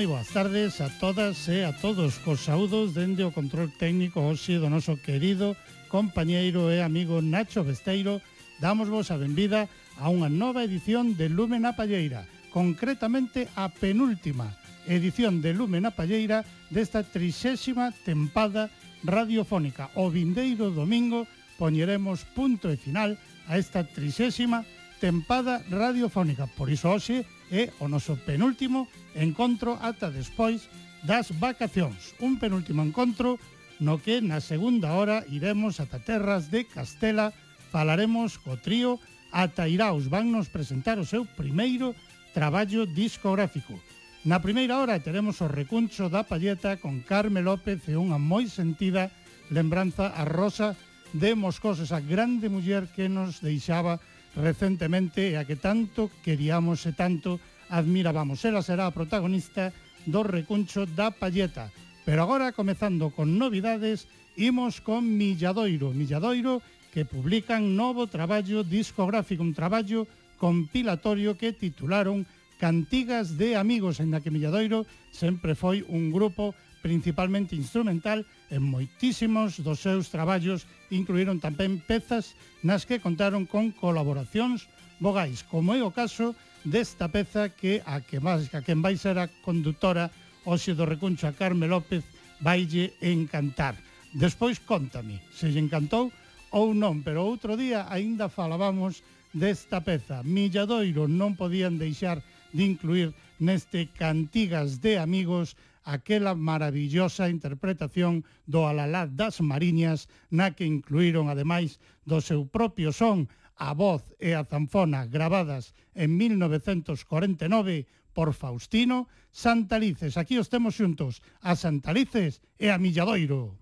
moi boas tardes a todas e a todos. Cos saúdos dende o control técnico hoxe do noso querido compañeiro e amigo Nacho Besteiro damos vos a benvida a unha nova edición de Lume na Palleira concretamente a penúltima edición de Lume na Palleira desta trixésima tempada radiofónica. O vindeiro domingo poñeremos punto e final a esta trixésima tempada radiofónica. Por iso hoxe é o noso penúltimo encontro ata despois das vacacións. Un penúltimo encontro no que na segunda hora iremos ata terras de Castela, falaremos co trío Atairaos, van nos presentar o seu primeiro traballo discográfico. Na primeira hora teremos o recuncho da palleta con Carme López e unha moi sentida lembranza a Rosa de Moscós, esa grande muller que nos deixaba recentemente e a que tanto queríamos e tanto admirábamos. Ela será a protagonista do recuncho da Palleta. Pero agora, comezando con novidades, imos con Milladoiro. Milladoiro que publican novo traballo discográfico, un traballo compilatorio que titularon Cantigas de Amigos, en la que Milladoiro sempre foi un grupo principalmente instrumental En moitísimos dos seus traballos incluíron tamén pezas nas que contaron con colaboracións vogais, como é o caso desta peza que a que máis a quen vai ser a condutora hoxe do recuncho a Carme López vaille encantar. Despois contame se lle encantou ou non, pero outro día aínda falábamos desta peza. Milladoiro non podían deixar de incluir neste Cantigas de Amigos aquela maravillosa interpretación do Alalá das Mariñas, na que incluíron ademais do seu propio son a voz e a zanfona grabadas en 1949 por Faustino Santalices. Aquí os temos xuntos a Santalices e a Milladoiro.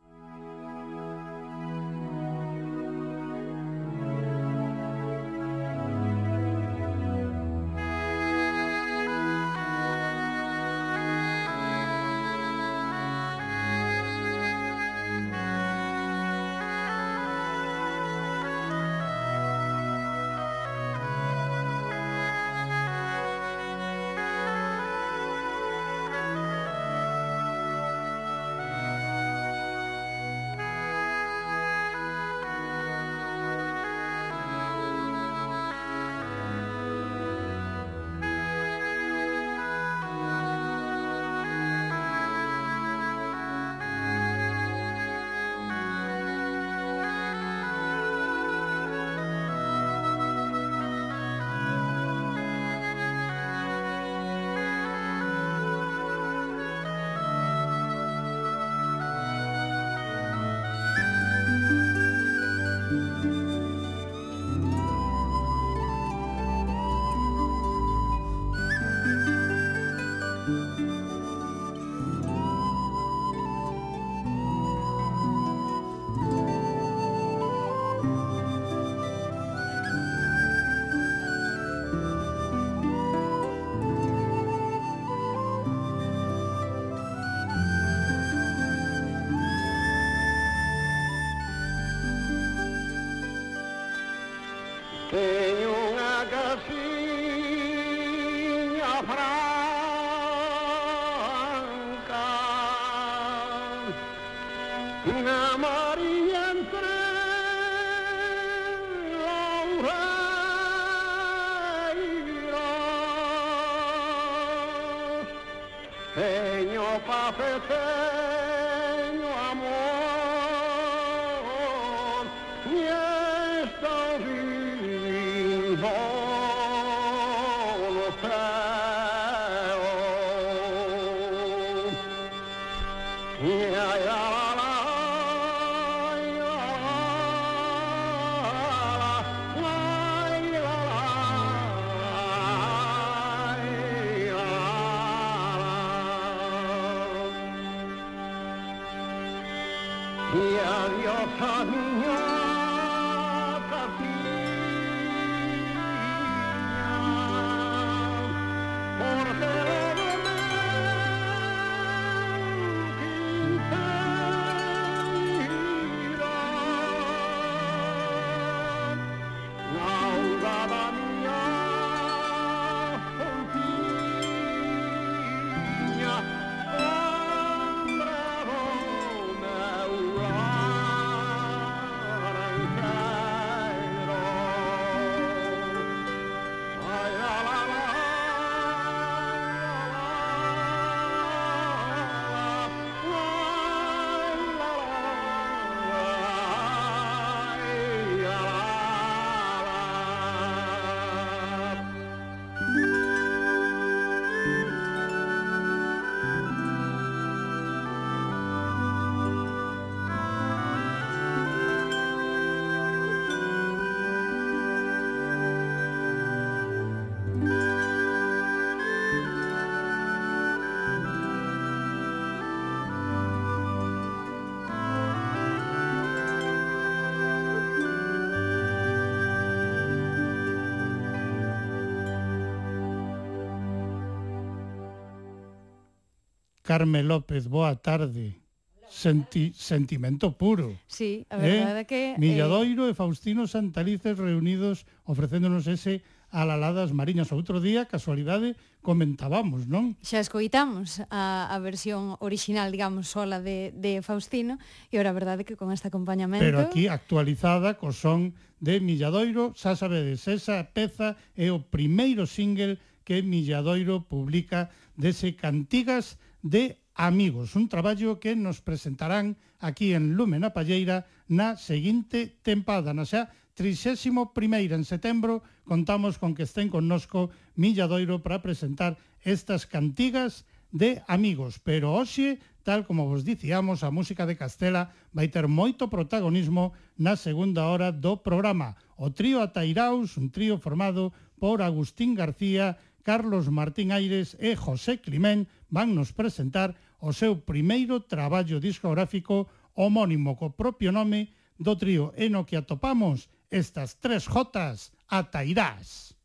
Carme López, boa tarde. Senti, sentimento puro. Sí, a verdade eh? é que... Eh, Milladoiro eh... e Faustino Santalices reunidos ofrecéndonos ese alaladas mariñas. Outro día, casualidade, comentábamos, non? Xa escoitamos a, a versión original, digamos, sola de, de Faustino, e ora a verdade que con este acompañamento... Pero aquí actualizada co son de Milladoiro, xa sabedes, esa peza é o primeiro single que Milladoiro publica dese Cantigas de Amigos, un traballo que nos presentarán aquí en Lume na Palleira na seguinte tempada, na xa 31 en setembro, contamos con que estén connosco Milladoiro para presentar estas cantigas de amigos, pero hoxe, tal como vos dicíamos, a música de Castela vai ter moito protagonismo na segunda hora do programa. O trío Atairaus, un trío formado por Agustín García, Carlos Martín Aires e José Climén, van nos presentar o seu primeiro traballo discográfico homónimo co propio nome do trío eno que atopamos estas tres jotas atairás.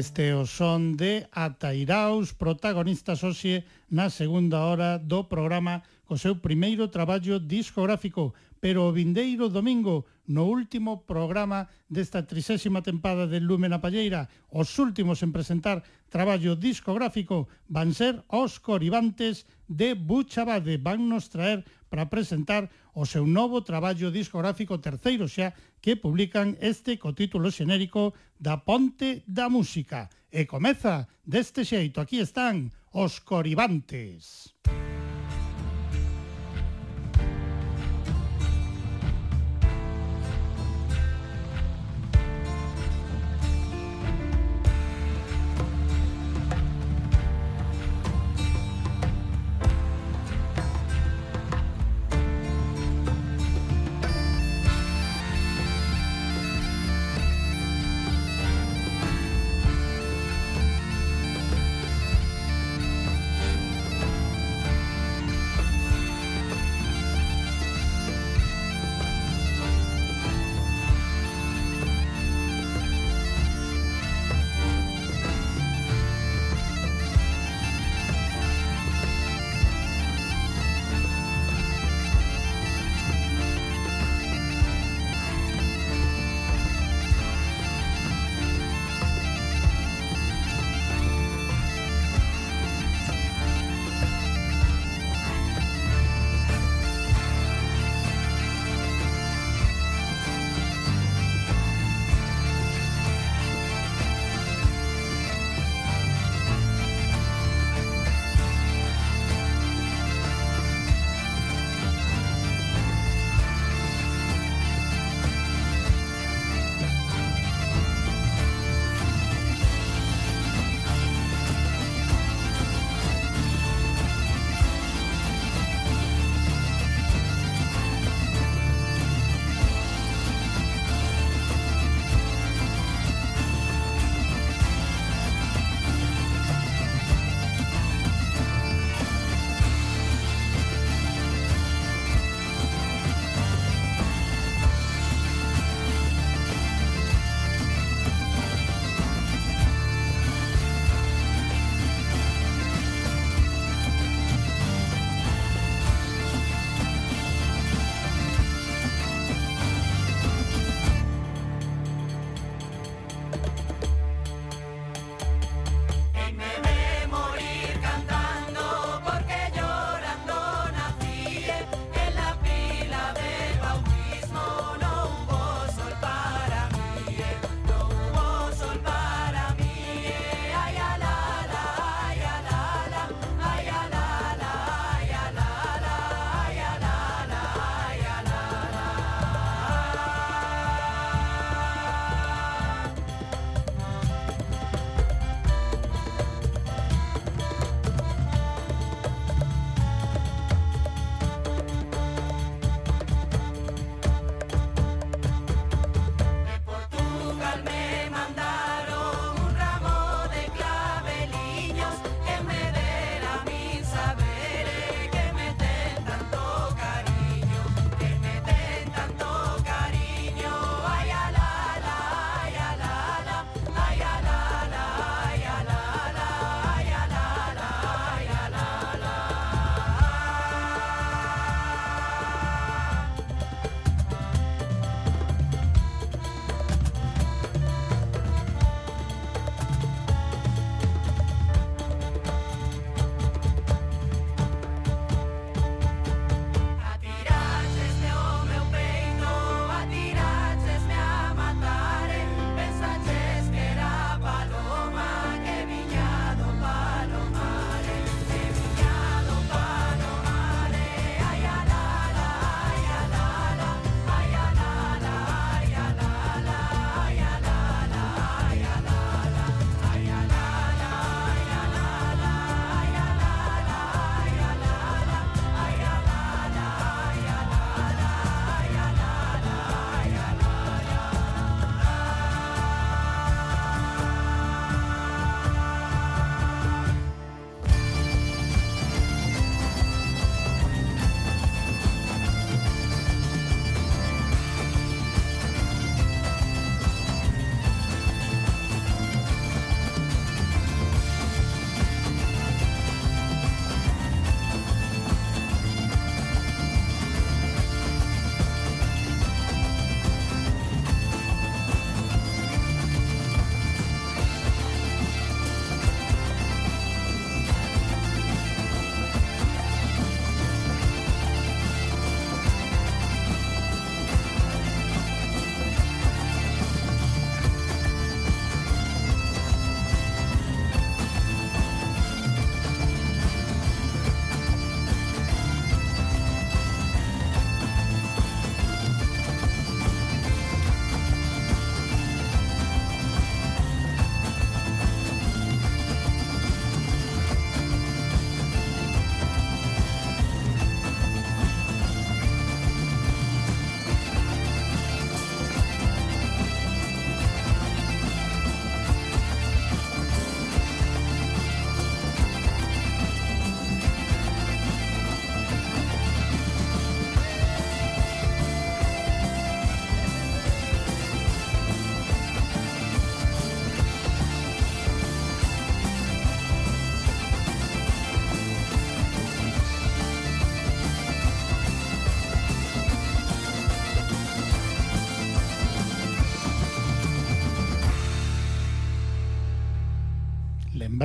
Este o son de Atairaos, protagonistas hoxe na segunda hora do programa co seu primeiro traballo discográfico, pero o vindeiro domingo, no último programa desta trisésima tempada de Lume na Palleira, os últimos en presentar traballo discográfico van ser os coribantes de Buchabade. Van nos traer para presentar o seu novo traballo discográfico terceiro xa que publican este co título xenérico da Ponte da Música. E comeza deste xeito, aquí están os Coribantes. Música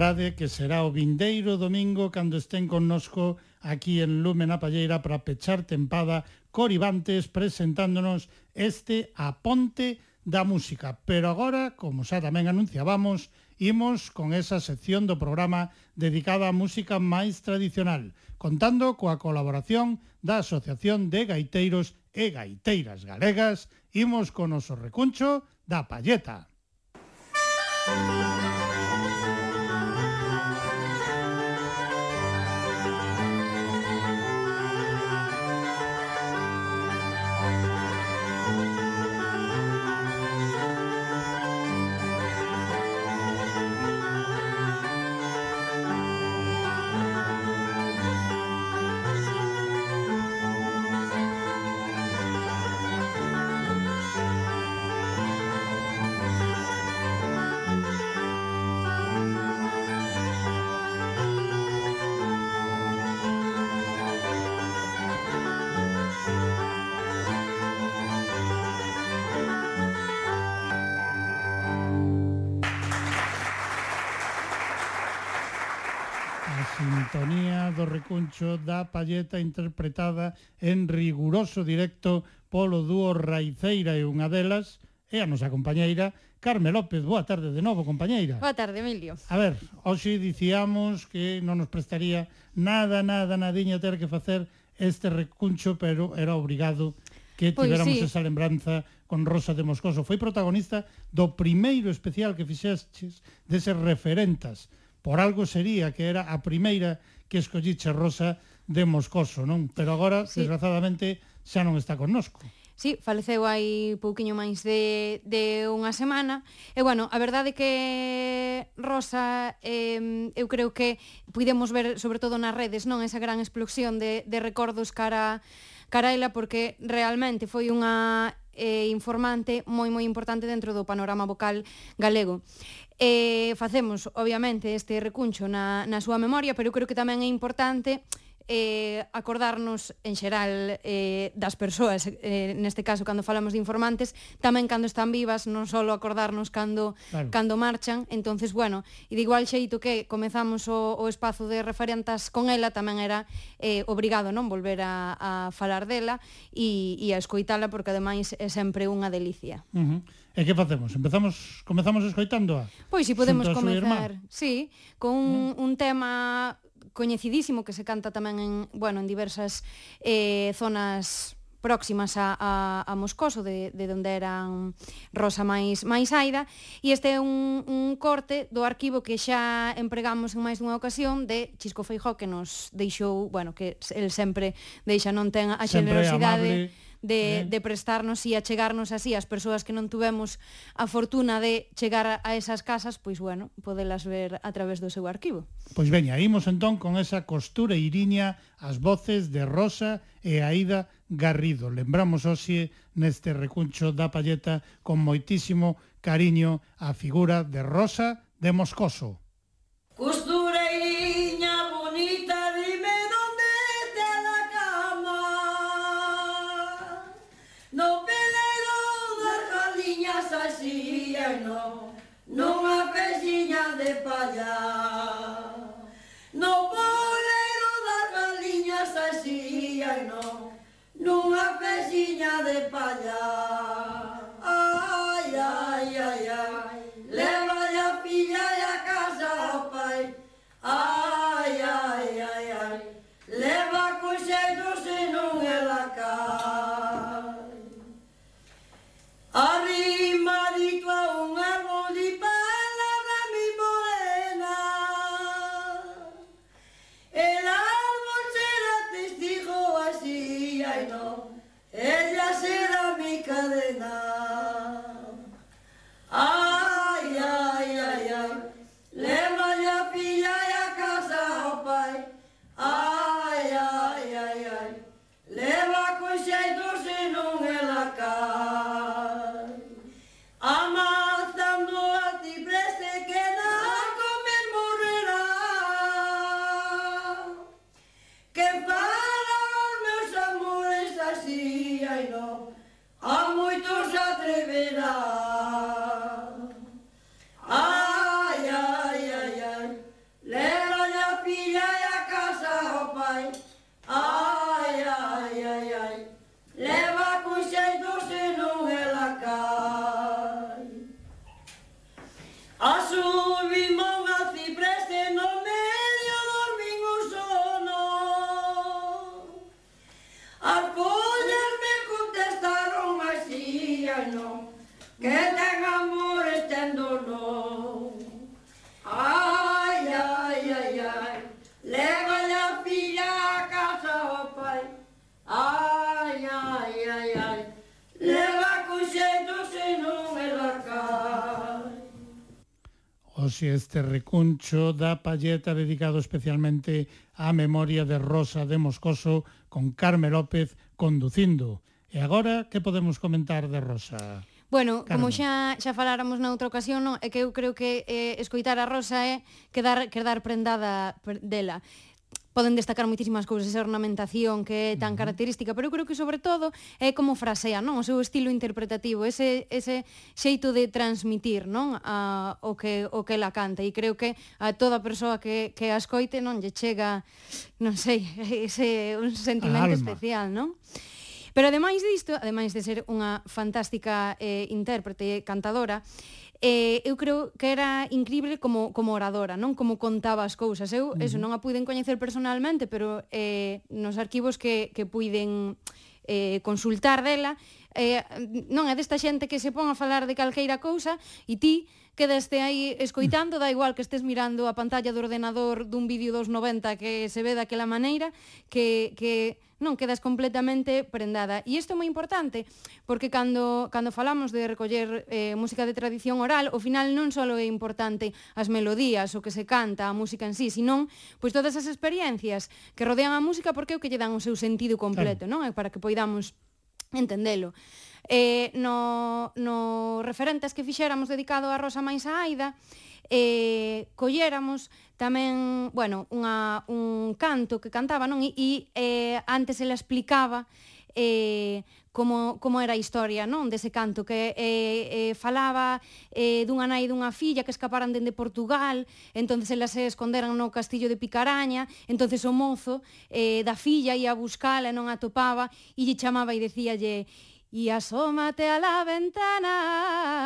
Lembrade que será o vindeiro domingo cando estén connosco aquí en Lumen a Palleira para pechar tempada Coribantes presentándonos este Aponte da Música. Pero agora, como xa tamén anunciábamos, imos con esa sección do programa dedicada á música máis tradicional, contando coa colaboración da Asociación de Gaiteiros e Gaiteiras Galegas, imos con o noso recuncho da Palleta. Música da palleta interpretada en riguroso directo polo dúo Raiceira e unha delas é a nosa compañeira Carme López. Boa tarde de novo, compañeira. Boa tarde, Emilio. A ver, hoxe dicíamos que non nos prestaría nada, nada, nadiña ter que facer este recuncho, pero era obrigado que pois tiveramos pois sí. esa lembranza con Rosa de Moscoso. Foi protagonista do primeiro especial que fixestes deses referentas. Por algo sería que era a primeira que escolliche Rosa de Moscoso, non? Pero agora, sí. desgraciadamente, xa non está connosco. Sí, faleceu hai pouquiño máis de, de unha semana. E, bueno, a verdade que, Rosa, eh, eu creo que pudemos ver, sobre todo nas redes, non esa gran explosión de, de recordos cara, cara ela, porque realmente foi unha eh, informante moi moi importante dentro do panorama vocal galego. Eh, facemos, obviamente, este recuncho na, na súa memoria, pero eu creo que tamén é importante eh, acordarnos en xeral eh, das persoas, eh, neste caso cando falamos de informantes, tamén cando están vivas, non só acordarnos cando claro. cando marchan, entonces bueno, e de igual xeito que comezamos o, o espazo de referentas con ela, tamén era eh, obrigado non volver a, a falar dela e, e a escoitala porque ademais é sempre unha delicia. Uh -huh. E que facemos? Empezamos comezamos escoitándoa? Pois si podemos comezar, sí, con un, un tema coñecidísimo que se canta tamén en, bueno, en diversas eh, zonas próximas a, a, a Moscoso, de, de onde eran Rosa máis máis Aida, e este é un, un corte do arquivo que xa empregamos en máis dunha ocasión de Chisco Feijó, que nos deixou, bueno, que el sempre deixa non ten a xenerosidade... Sempre amable de, de prestarnos e achegarnos así as persoas que non tuvemos a fortuna de chegar a esas casas, pois bueno, podelas ver a través do seu arquivo. Pois veña, imos entón con esa costura iriña as voces de Rosa e Aida Garrido. Lembramos hoxe neste recuncho da palleta con moitísimo cariño a figura de Rosa de Moscoso. traballar No bolero das galiñas así, ai non Nunha pesiña de pallar. este recuncho da palleta dedicado especialmente á memoria de Rosa de Moscoso con Carme López conducindo. E agora, que podemos comentar de Rosa? Bueno, Carmen. como xa xa faláramos na outra ocasión, non? é que eu creo que eh, escoitar a Rosa é quedar quedar prendada dela poden destacar moitísimas cousas, esa ornamentación que é tan característica, pero eu creo que sobre todo é como frasea, non? O seu estilo interpretativo, ese, ese xeito de transmitir, non? A, o, que, o que ela canta, e creo que a toda persoa que, que a escoite non lle chega, non sei, ese un sentimento especial, non? Pero ademais disto, ademais de ser unha fantástica eh, intérprete e cantadora, eh, eu creo que era increíble como, como oradora, non como contaba as cousas. Eu uh -huh. eso non a puiden coñecer personalmente, pero eh, nos arquivos que, que puiden eh, consultar dela, eh, non é desta xente que se pon a falar de calqueira cousa e ti quedaste aí escoitando, da igual que estés mirando a pantalla do ordenador dun vídeo dos 90 que se ve daquela maneira, que, que non quedas completamente prendada. E isto é moi importante, porque cando, cando falamos de recoller eh, música de tradición oral, ao final non só é importante as melodías, o que se canta, a música en sí, senón pois todas as experiencias que rodean a música, porque é o que lle dan o seu sentido completo, claro. non? É para que poidamos entendelo eh, no, no referentes que fixéramos dedicado a Rosa Máis a Aida, eh, colléramos tamén, bueno, unha, un canto que cantaba, non? E, e eh, antes ela explicaba eh, como, como era a historia non dese canto que eh, eh, falaba eh, dunha nai e dunha filla que escaparan dende Portugal entonces elas se esconderan no castillo de Picaraña entonces o mozo eh, da filla ia a buscala e non a topaba e lle chamaba e decíalle y asómate a la ventana.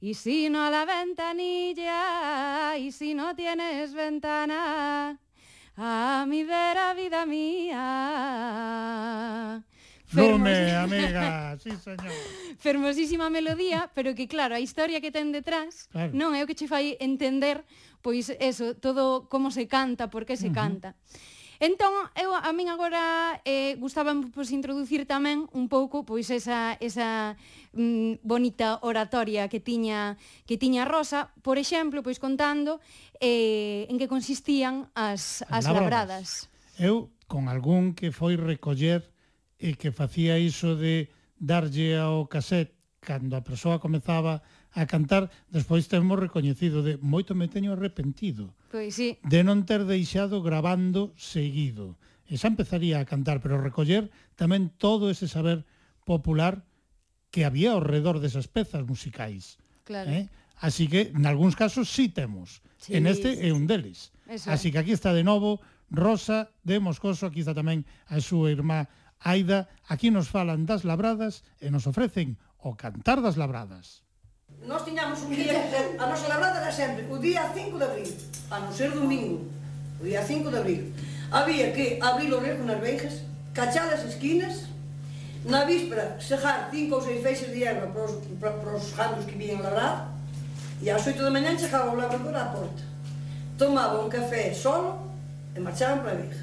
Y si no a la ventanilla, y si no tienes ventana, a mi vera vida mía. Lume, amiga, sí señor. Fermosísima melodía, pero que claro, a historia que ten detrás, claro. non é o que che fai entender pois eso, todo como se canta, por que se uh -huh. canta. Entón, eu a min agora eh, gustaba pois, introducir tamén un pouco pois esa, esa mm, bonita oratoria que tiña que tiña Rosa, por exemplo, pois contando eh, en que consistían as, as labradas. labradas. Eu, con algún que foi recoller e que facía iso de darlle ao cassette cando a persoa comezaba a cantar, despois temos recoñecido de moito me teño arrepentido. Pois sí. De non ter deixado grabando seguido. E xa empezaría a cantar, pero recoller tamén todo ese saber popular que había ao redor desas pezas musicais. Claro. Eh? Así que, nalgúns casos, sí temos. Sí, en este sí. é un deles. Eso Así que aquí está de novo Rosa de Moscoso, aquí está tamén a súa irmá Aida, aquí nos falan das labradas e nos ofrecen o cantar das labradas. Nós tiñamos un día, a nosa labrada era sempre o día 5 de abril, a non ser domingo, o día 5 de abril. Había que abrir o rejo nas veigas, cachar as esquinas, na víspera sejar cinco ou seis feixes de erva para os, para, para os jandos que vían labrar, e ás 8 da mañá chegaba o labrador á porta. Tomaba un café solo e marchaban para a veiga.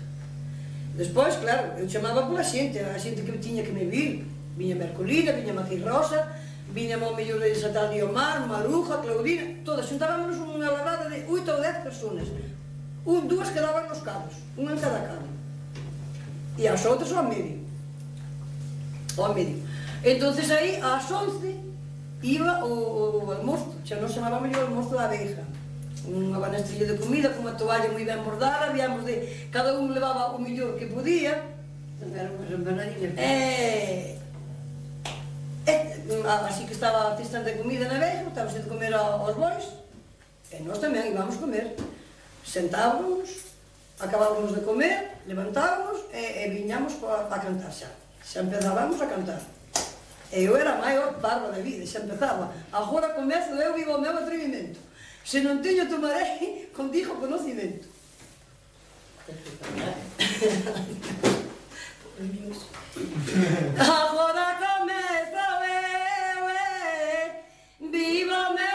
Despois, claro, eu chamaba pola xente, a xente que tiña que me vir, viña Mercolina, viña Macirrosa, Viñamos mellor de Satán Diomar, Maruja, Claudina, todas, xuntábamos unha lavada de 8 ou 10 personas. Un, dúas quedaban nos cabos, unha en cada cabo. E as outras ao medio. Ao medio. Entonces aí, ás 11, iba o, o, o almozo, xa non chamaba mellor o almozo da abeja. Unha banastrilla de comida, cunha toalla moi ben bordada, habíamos de... Cada un levaba o mellor que podía. Eran unhas empanadillas. Eh, así que estaba a de comida na veja, estábamos de comer aos bois, e nós tamén íbamos comer. Sentábamos, acabábamos de comer, levantábamos e, e viñamos para cantar xa. Xa empezábamos a cantar. E eu era a maior barba de vida, xa empezaba. Agora comezo eu vivo o meu atrevimento. Se non teño tomarei contigo conocimento. Agora comezo Libro me.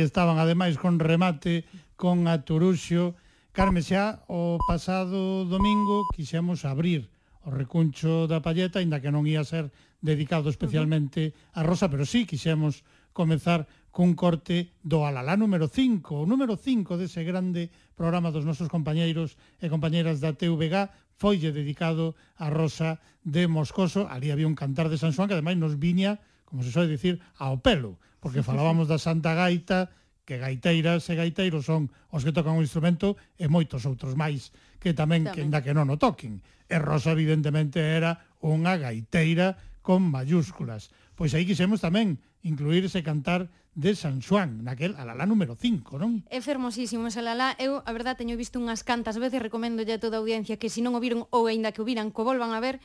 aí estaban ademais con remate, con a Turuxo Carme, xa o pasado domingo quixemos abrir o recuncho da Palleta, aínda que non ia ser dedicado especialmente a Rosa, pero sí quixemos comezar cun corte do Alalá número 5, o número 5 dese grande programa dos nosos compañeiros e compañeiras da TVG, foille dedicado a Rosa de Moscoso. Ali había un cantar de San Xoán que ademais nos viña, como se soe dicir, ao pelo porque falábamos da Santa Gaita, que gaiteiras e gaiteiros son os que tocan o instrumento e moitos outros máis que tamén, tamén. que ainda que non o toquen. E Rosa evidentemente era unha gaiteira con mayúsculas. Pois aí quixemos tamén incluir ese cantar de San Juan, naquel alalá número 5, non? É fermosísimo ese alalá. Eu, a verdad, teño visto unhas cantas veces, recomendo a toda a audiencia que se non o viron ou aínda que o viran, co volvan a ver,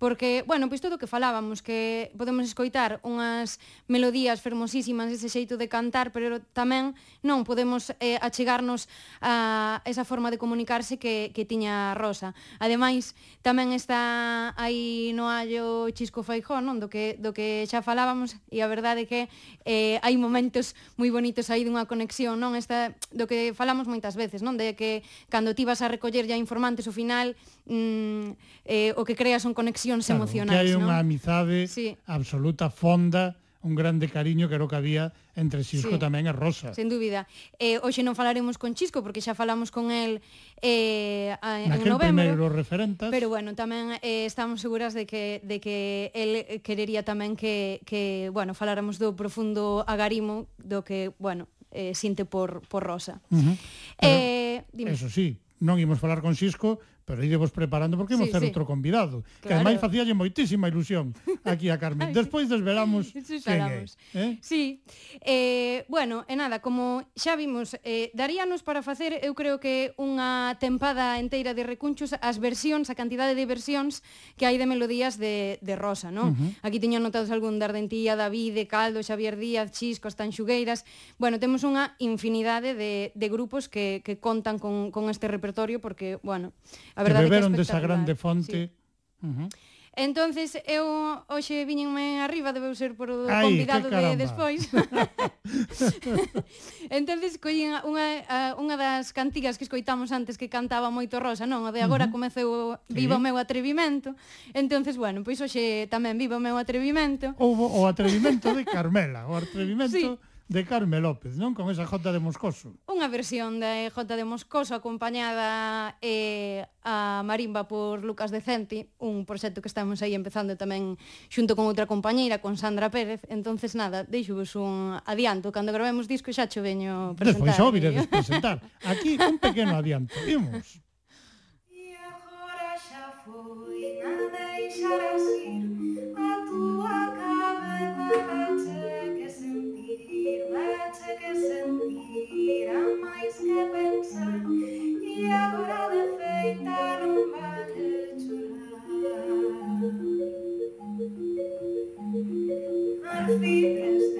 porque, bueno, pois todo o que falábamos, que podemos escoitar unhas melodías fermosísimas, ese xeito de cantar, pero tamén non podemos eh, achegarnos a esa forma de comunicarse que, que tiña Rosa. Ademais, tamén está aí no hallo Chisco Feijó, non? Do que, do que xa falábamos, e a verdade é que eh, hai momentos moi bonitos aí dunha conexión, non? Esta, do que falamos moitas veces, non? De que cando ti vas a recoller ya informantes o final mm, eh, o que crea son conexións claro, emocionais. Que hai unha ¿no? amizade sí. absoluta, fonda, un grande cariño que era o que había entre Xisco sí, tamén e Rosa. Sen dúbida. Eh, hoxe non falaremos con Xisco porque xa falamos con el eh, en Naquel novembro. primeiro referentes. Pero bueno, tamén eh, estamos seguras de que, de que el querería tamén que, que bueno, faláramos do profundo agarimo do que, bueno, eh, sinte por, por Rosa. Uh -huh. Pero, eh, dime. Eso sí, non imos falar con Xisco pero idevos preparando porque sí, ter sí. outro convidado, claro. que ademais facíalle moitísima ilusión aquí a Carmen. Despois desvelamos sí, quen é. Eh? Sí. Eh, bueno, e nada, como xa vimos, eh, daríanos para facer, eu creo que unha tempada enteira de recunchos as versións, a cantidade de versións que hai de melodías de, de Rosa, non? Uh -huh. Aquí teño anotados algún David, de Caldo, Xavier Díaz, Chiscos, Tanxugueiras. Bueno, temos unha infinidade de, de grupos que, que contan con, con este repertorio porque, bueno, A verdade que beberon que desa grande fonte. Sí. Uh -huh. Entonces eu hoxe viñenme arriba, debeu ser por o Ai, convidado de despois. Entonces collín unha unha das cantigas que escoitamos antes que cantaba moito Rosa, non? A de agora uh -huh. comeceu viva sí. o meu atrevimento. Entonces, bueno, pois hoxe tamén viva o meu atrevimento. Houve o atrevimento de Carmela, o atrevimento sí de Carme López, non? Con esa Jota de Moscoso. Unha versión de Jota de Moscoso acompañada eh, a marimba por Lucas Decenti, un proxecto que estamos aí empezando tamén xunto con outra compañeira, con Sandra Pérez. Entonces nada, deixovos un adianto. Cando gravemos disco xa cho veño presentar. Despois xa o viredes presentar. Aquí un pequeno adianto. Imos. E agora xa foi, nada deixarás ir. Sentir A máis que pensar E agora de feita non vale chorar Arcibres de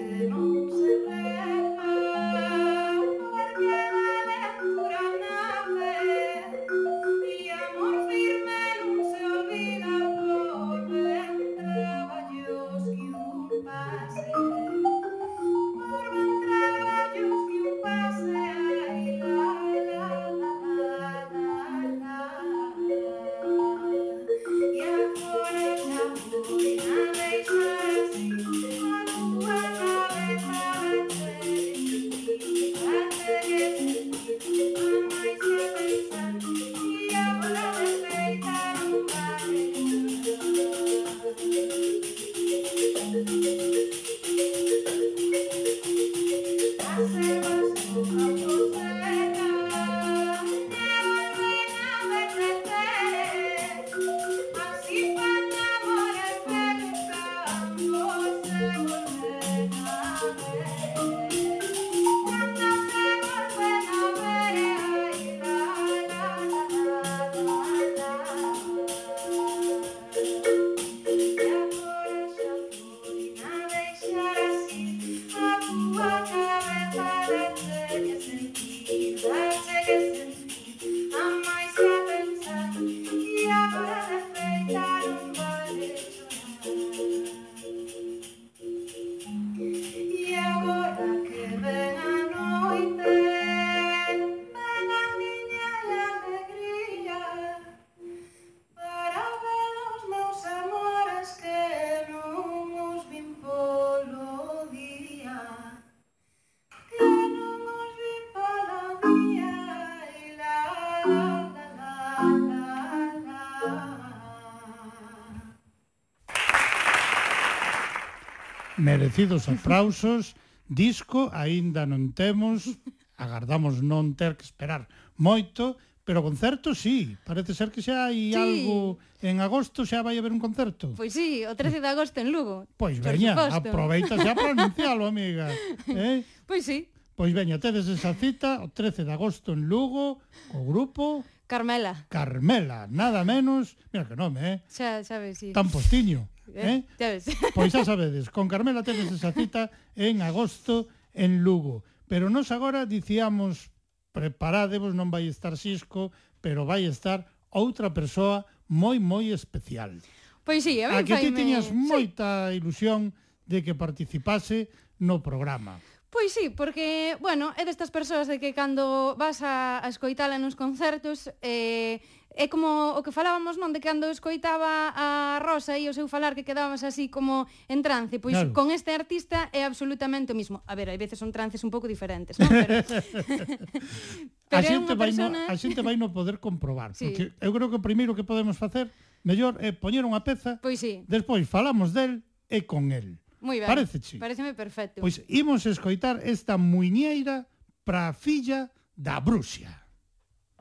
Merecidos aplausos, disco aínda non temos, agardamos non ter que esperar moito, Pero concerto sí, parece ser que xa hai sí. algo en agosto xa vai haber un concerto. Pois sí, o 13 de agosto en Lugo. Pois veña, aproveita xa para anuncialo, amiga. Eh? Pois sí. Pois veña, tedes esa cita o 13 de agosto en Lugo, co grupo Carmela. Carmela, nada menos, mira que nome, eh? Xa, xa ves, sí. Tan postiño eh? eh pois xa sabedes, con Carmela tedes esa cita en agosto en Lugo. Pero nos agora dicíamos, preparádevos, non vai estar Xisco, pero vai estar outra persoa moi, moi especial. Pois sí, a, a que ti tiñas moita sí. ilusión de que participase no programa. Pois sí, porque, bueno, é destas persoas de que cando vas a, a escoitala nos concertos, eh, É como o que falábamos, non, de cando escoitaba a Rosa e o seu falar que quedábamos así como en trance, pois claro. con este artista é absolutamente o mismo. A ver, hai veces son trances un pouco diferentes, non? Pero, Pero a xente vai persona... no, a xente vai no poder comprobar, sí. porque eu creo que o primeiro que podemos facer mellor é poñer unha peza, pois sí. despois falamos del e con el. Moi ben. Pareceche? Pareceme perfecto. Pois imos escoitar esta muiñeira para a filla da Bruxia.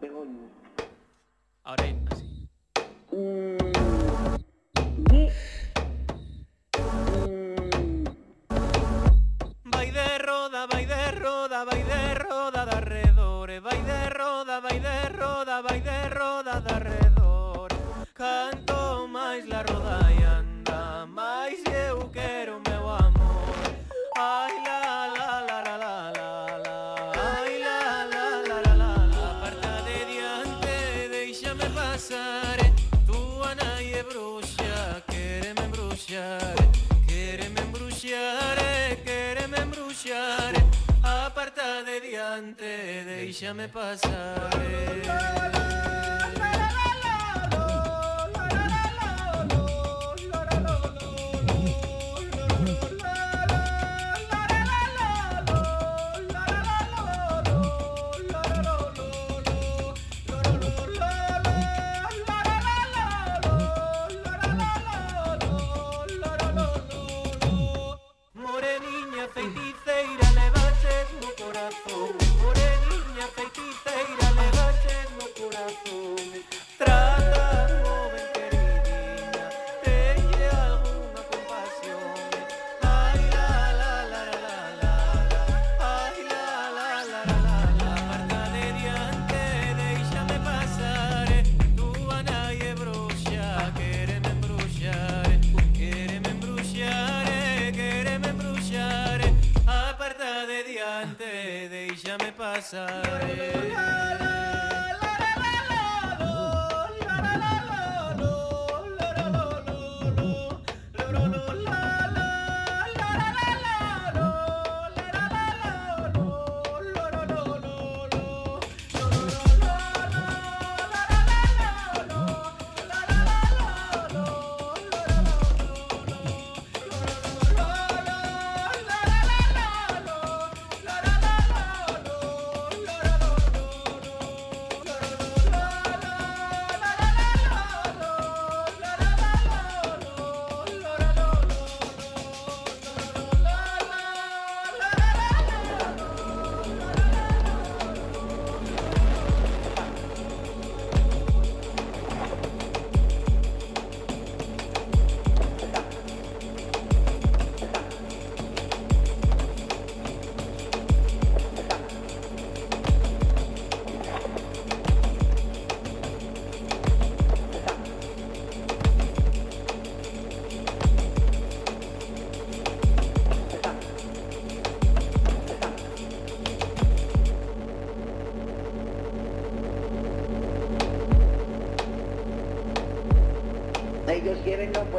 Begoña ahora hay más. Mm. diante, déixame pasar.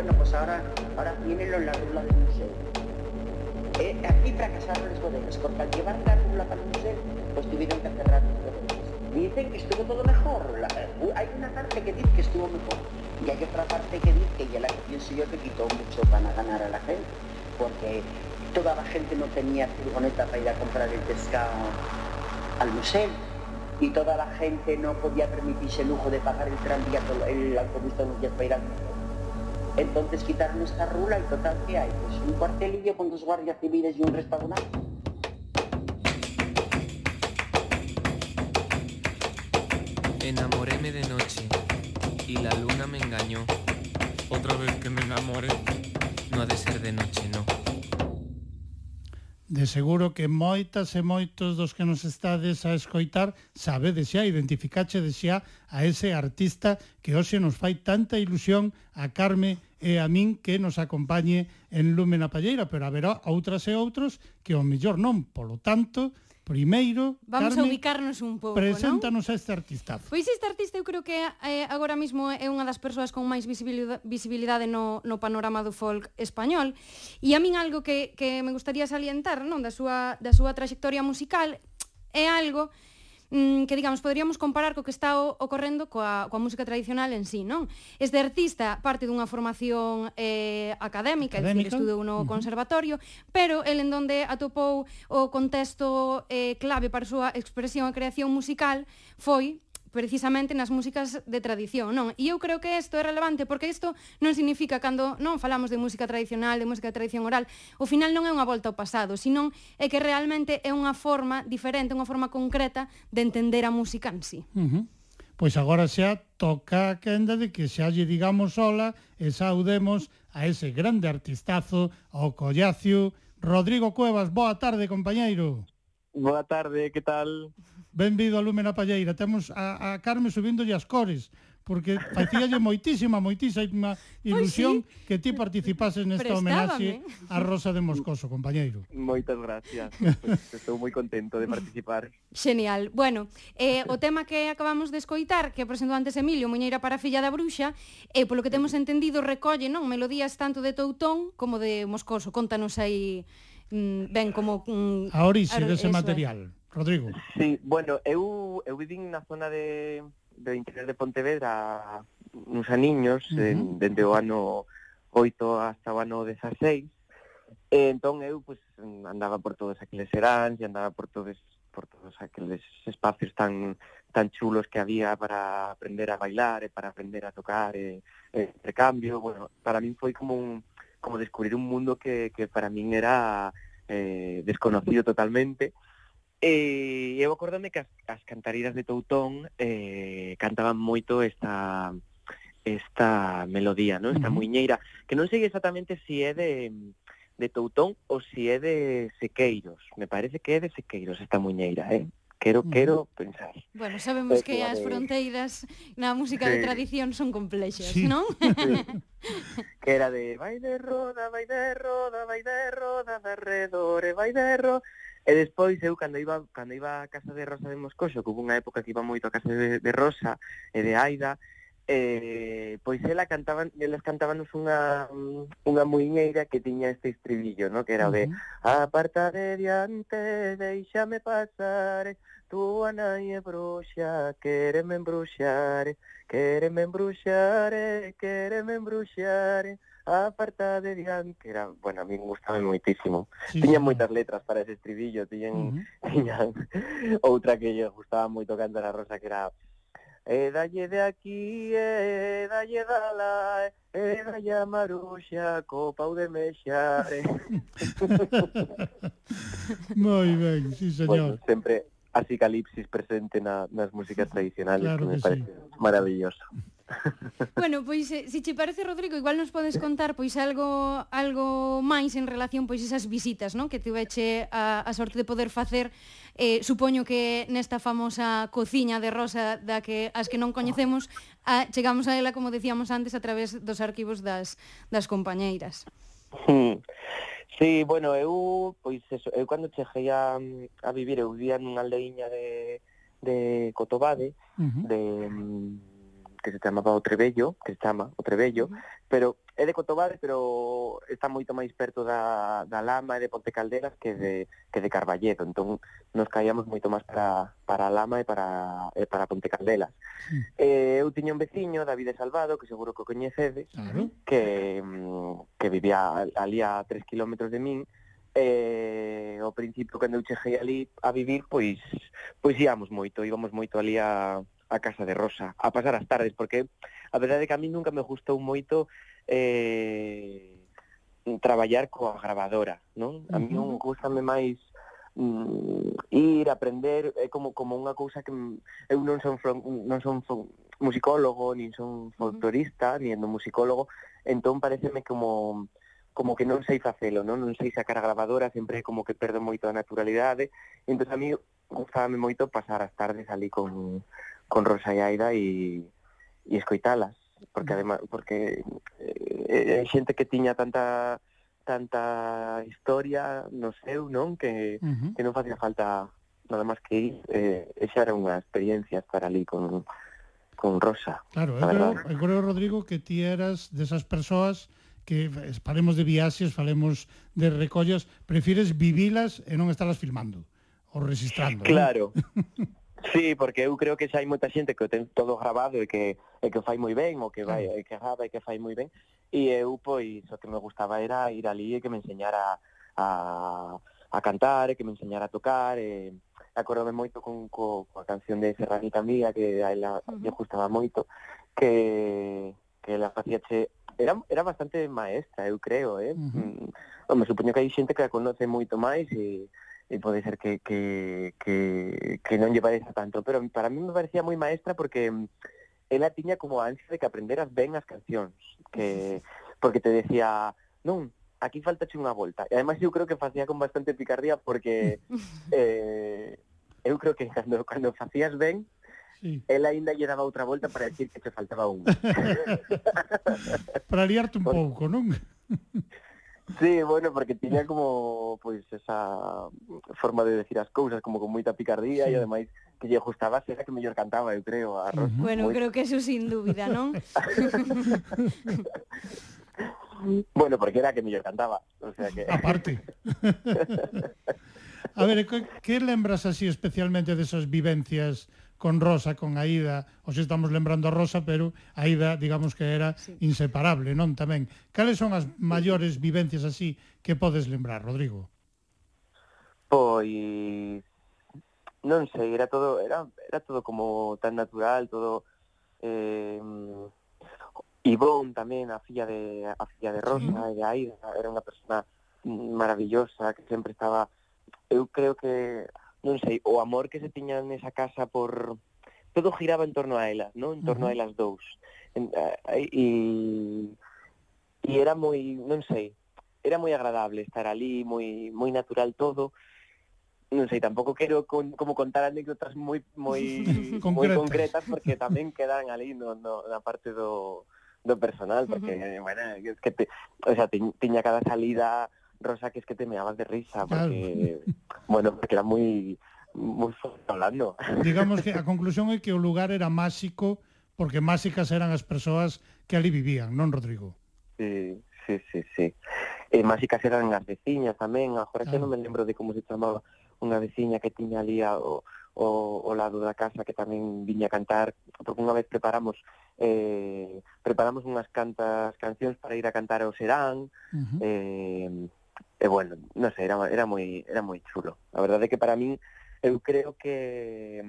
Bueno, pues ahora, ahora tienen en la rula del museo. Eh, aquí fracasaron las bodegas, porque al llevar la rula para el museo, pues tuvieron que cerrar las bodegas. Dicen que estuvo todo mejor. eh, hay una parte que dice que estuvo mejor. Y hay otra parte que dice que ya la pienso yo que quitó mucho para ganar a la gente. Porque toda la gente no tenía furgoneta para ir a comprar el pescado al museo. Y toda la gente no podía permitirse el lujo de pagar el tranvía, el autobús todos los días para ir al museo. Entonces quitaron esta rula y total, ¿qué hay? Pues un cuartelillo con dos guardias civiles y un restaurante. seguro que moitas e moitos dos que nos estades a escoitar sabedes xa, identificachedes xa a ese artista que hoxe nos fai tanta ilusión a Carme e a min que nos acompañe en Lume na Palleira, pero haberá outras e outros que o mellor non. Polo tanto, Primeiro, Vamos Carmen, a ubicarnos un pouco, Preséntanos a este artista. Pois este artista eu creo que eh, agora mesmo é unha das persoas con máis visibilidade no, no panorama do folk español. E a min algo que, que me gustaría salientar non da súa, da súa trayectoria musical é algo mm, que digamos poderíamos comparar co que está ocorrendo coa, coa música tradicional en sí, non? Este artista parte dunha formación eh, académica, académica? dicir estudou no uh -huh. conservatorio, pero el en donde atopou o contexto eh, clave para a súa expresión e creación musical foi precisamente nas músicas de tradición, non? E eu creo que isto é relevante porque isto non significa cando non falamos de música tradicional, de música de tradición oral, o final non é unha volta ao pasado, senón é que realmente é unha forma diferente, unha forma concreta de entender a música en sí. Uh -huh. Pois agora xa toca a quenda de que xa lle digamos hola e saudemos a ese grande artistazo, ao collacio, Rodrigo Cuevas. Boa tarde, compañeiro. Boa tarde, que tal? Benvido a Lume na Palleira. Temos a, a Carme subíndolle as cores porque facíalle moitísima, moitísima pois ilusión pues sí. que ti participases nesta homenaxe a Rosa de Moscoso, compañeiro. Moitas gracias. Pues, estou moi contento de participar. Genial. Bueno, eh, o tema que acabamos de escoitar, que presentou antes Emilio, Muñeira para a filla da bruxa, eh, polo que temos entendido, recolle non melodías tanto de Toutón como de Moscoso. Contanos aí mm, ben como... Mm, a orixe dese material. É. Rodrigo. Sí, bueno, eu, eu vivín na zona de, do interior de Pontevedra uns aniños, uh -huh. en, dende o ano 8 hasta o ano 16, e entón eu pues, andaba por todos aqueles seráns e andaba por todos por todos aqueles espacios tan tan chulos que había para aprender a bailar e para aprender a tocar e, e intercambio, bueno, para min foi como un como descubrir un mundo que, que para min era eh, desconocido totalmente, uh E eu acordame que as, as cantaridas de Toutón eh, cantaban moito esta esta melodía, ¿no? esta uh -huh. muiñeira, que non sei exactamente se si é de, de Toutón ou se si é de Sequeiros. Me parece que é de Sequeiros esta muiñeira, eh? Quero, mm. quero pensar. Bueno, sabemos pues, que as fronteiras na música sí. de tradición son complexas, sí. non? Sí. que era de vai de roda, vai de roda, vai de roda, de redore, vai de roda, E despois eu cando iba cando iba a casa de Rosa de Moscoso, que hubo unha época que iba moito a casa de, de Rosa e de Aida, eh, pois ela cantaban, elas cantábanos unha, unha muiñeira que tiña este estribillo, no? que era o de uh -huh. Aparta de diante, deixame pasar, túa nai é bruxa, embruxar, quéreme embruxar, quéreme embruxar, quéreme embruxar A farta de Dian, que era, bueno, a min gustaba moitísimo. Sí, tiñan sí. moitas letras para ese estribillo, tiñan, uh -huh. tiñan outra que lle gustaba moito cantar a Rosa, que era E dalle de aquí, e dalle dala, e dalle a maruxa, co pau de mexa. E... Moi ben, sí, señor. Bueno, sempre así calipsis presente na, nas músicas tradicionales, claro que, que me sí. parece maravilloso. Bueno, pois se, se che parece, Rodrigo, igual nos podes contar pois algo algo máis en relación pois esas visitas, non? Que tiveche a, a sorte de poder facer eh, supoño que nesta famosa cociña de Rosa da que as que non coñecemos a, chegamos a ela, como decíamos antes, a través dos arquivos das, das compañeiras. Hmm. Sí, bueno, eu, pois eso, eu cando cheguei a, a vivir, eu vivía nunha aldeiña de, de Cotobade, uh -huh. de mm, que se chamaba o Trebello, que se chama o Trebello, pero é de Cotobade, pero está moito máis perto da, da Lama e de Ponte Calderas que de, que de Carballedo, entón nos caíamos moito máis para, para a Lama e para, e para Ponte Caldelas. Hmm. Eh, eu tiña un veciño, David Salvado, que seguro que o coñecedes, claro. que, que vivía ali a tres kilómetros de min, eh, ao principio cando eu cheguei ali a vivir, pois pois íamos moito, íbamos moito ali a a Casa de Rosa, a pasar as tardes, porque a verdade é que a mí nunca me gustou moito eh, traballar coa gravadora, non? A mí non gustame máis mm, ir aprender é como como unha cousa que eu non son fron, non son from, musicólogo, nin son folclorista, nin musicólogo, entón pareceme como como que non sei facelo, non? Non sei sacar a gravadora, sempre como que perdo moito a naturalidade. Entón a mí gustábame moito pasar as tardes ali con con Rosa e Aida e, e escoitalas porque además porque eh, xente que tiña tanta tanta historia no seu, non? Que, uh -huh. que non facía falta nada máis que ir. Eh, esa era unha experiencia estar ali con, con Rosa. Claro, eu creo, eu creo, Rodrigo, que ti eras desas persoas que falemos de viaxes, falemos de recollas, prefires vivilas e non estarlas filmando ou registrando. Claro. Sí, porque eu creo que xa hai moita xente que o ten todo grabado e que, e que o fai moi ben, o que vai, mm. e que grava e que fai moi ben, e eu, pois, o que me gustaba era ir ali e que me enseñara a, a cantar, e que me enseñara a tocar, e acordome moito con, co, coa canción de Serranita Mía, que a ela uh -huh. me gustaba moito, que, que ela facía che era, era bastante maestra, eu creo, eh? Uh -huh. Mm, home, supoño que hai xente que a conoce moito máis e e pode ser que, que, que, que non lle pareza tanto, pero para mí me parecía moi maestra porque mm, ela tiña como a ansia de que aprenderas ben as cancións, que porque te decía, non, aquí falta unha volta. E ademais eu creo que facía con bastante picardía porque eh, eu creo que cando, cando facías ben, Sí. Ela ainda lle daba outra volta para decir que te faltaba unha. para liarte un pouco, non? Sí, bueno, porque tiña como pois pues, esa forma de decir as cousas como con moita picardía sí. e ademais que lle gustaba ser a que mellor cantaba, eu creo, a Ros. Bueno, moi... creo que eso sin dúbida, non? bueno, porque era a que mellor cantaba, o sea que Aparte. a ver, que, que lembras así especialmente desas esas vivencias con Rosa, con Aida, os estamos lembrando a Rosa, pero Aida, digamos que era sí. inseparable, non tamén. Cales son as maiores vivencias así que podes lembrar, Rodrigo? Pois non sei, era todo era era todo como tan natural, todo eh Ivón tamén, a filla de a filla de Rosa sí. e de Aida, era unha persona maravillosa que sempre estaba eu creo que non sei, o amor que se tiña nesa casa por todo giraba en torno a ela, non? En torno uh -huh. a elas dous. En, e e era moi, non sei, era moi agradable estar ali, moi moi natural todo. Non sei, tampouco quero con, como contar anécdotas moi moi moi concretas porque tamén quedan ali no, no na parte do do personal, porque, uh -huh. bueno, es que te, o sea, tiña cada salida Rosa, que es que te meabas de risa, porque, claro. bueno, porque era moi moi hablando. Digamos que a conclusión é que o lugar era máxico porque máxicas eran as persoas que ali vivían, non, Rodrigo? Sí, sí, sí, sí. E máxicas eran as veciñas tamén, agora claro. Ah. non me lembro de como se chamaba unha veciña que tiña ali ao, o, o, o lado da casa que tamén viña a cantar, porque unha vez preparamos eh, preparamos unhas cantas cancións para ir a cantar ao Serán, uh -huh. eh, e bueno, non sei, era, era moi era moi chulo. A verdade é que para min eu creo que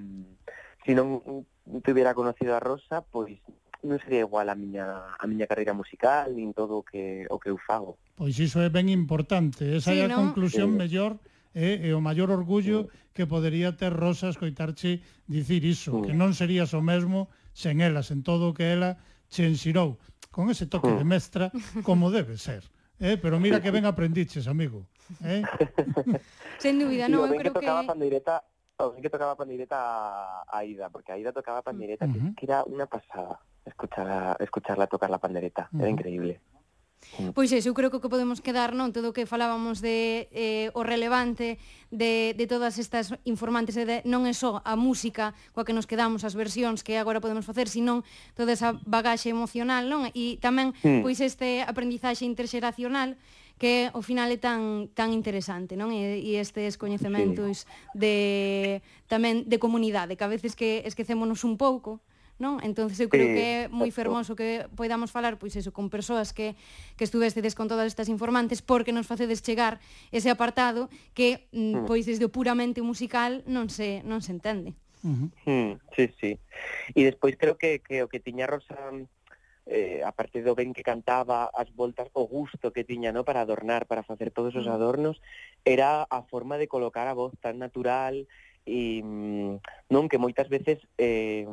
se si non tuviera conocido a Rosa, pois non sería igual a miña a miña carreira musical nin todo o que o que eu fago. Pois iso é ben importante, esa sí, é a ¿no? conclusión sí. mellor eh, e o maior orgullo sí. que podería ter Rosa escoitarche dicir iso, sí. que non serías o mesmo sen elas, en todo o que ela che ensinou, con ese toque sí. de mestra como debe ser. ¿eh? pero mira que ven aprendices, amigo. Eh. Sin duda, no, yo creo que... Tocaba pandireta, o bien que tocaba pandireta a Aida, porque Aida tocaba pandireta, que era una pasada escucharla, escucharla tocar la pandereta, era increíble. Mm. Pois é, eu creo que o que podemos quedar, non? Todo o que falábamos de eh, o relevante de, de todas estas informantes de, non é só a música coa que nos quedamos, as versións que agora podemos facer, senón toda esa bagaxe emocional, non? E tamén, mm. pois, este aprendizaxe interxeracional que ao final é tan tan interesante, non? E, e estes coñecementos sí. Pois, de tamén de comunidade, que a veces que esquecémonos un pouco, non? Entonces eu creo sí, que é moi fermoso que poidamos falar pois eso con persoas que que estuvestedes con todas estas informantes porque nos facedes chegar ese apartado que mm. mm. pois desde o puramente musical non se non se entende. Uh -huh. mm, sí, sí. E despois creo que que o que tiña Rosa eh, a partir do ben que cantaba, as voltas, o gusto que tiña no para adornar, para facer todos os mm. adornos, era a forma de colocar a voz tan natural, e mm, non que moitas veces eh,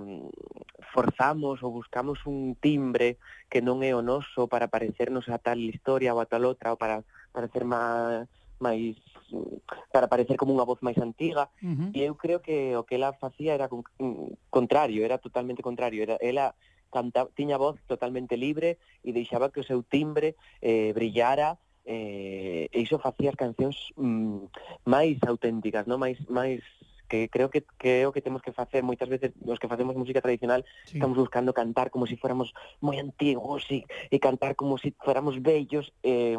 forzamos ou buscamos un timbre que non é o noso para parecernos a tal historia ou a tal outra ou para parecer máis mm, para parecer como unha voz máis antiga. Uh -huh. e eu creo que o que ela facía era con, mm, contrario, era totalmente contrario, era ela canta, tiña voz totalmente libre e deixaba que o seu timbre eh, brillara eh, e iso facía as cancións mm, máis auténticas, non? Máis máis que creo que creo que temos que facer moitas veces os que facemos música tradicional sí. estamos buscando cantar como se si fuéramos moi antigos e, e cantar como se si fuéramos bellos eh,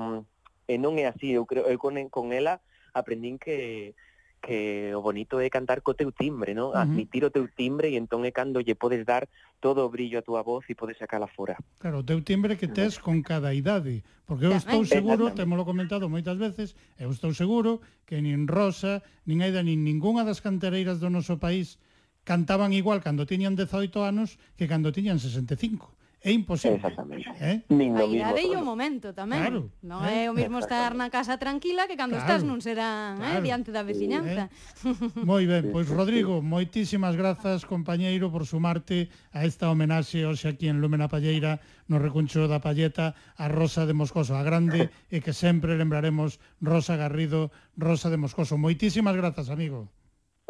e non é así eu creo eu con, con ela aprendín que que o bonito é cantar co teu timbre, ¿no? Admitir o teu timbre e entón é cando lle podes dar todo o brillo a túa voz e podes sacala fora. Claro, o teu timbre que tes con cada idade, porque eu estou seguro, temolo comentado moitas veces, eu estou seguro que nin Rosa, nin Aida, nin ningunha das cantareiras do noso país cantaban igual cando tiñan 18 anos que cando tiñan 65 é imposible. Exactamente. Eh? Nin a idade e o momento tamén. Claro, non eh? é o mesmo estar na casa tranquila que cando claro, estás nun serán eh, claro, eh? diante da veciñanza. Sí, eh? Moi ben, pois Rodrigo, moitísimas grazas, compañeiro, por sumarte a esta homenaxe hoxe aquí en Lúmena Palleira, no recuncho da Palleta, a Rosa de Moscoso, a grande, e que sempre lembraremos Rosa Garrido, Rosa de Moscoso. Moitísimas grazas, amigo.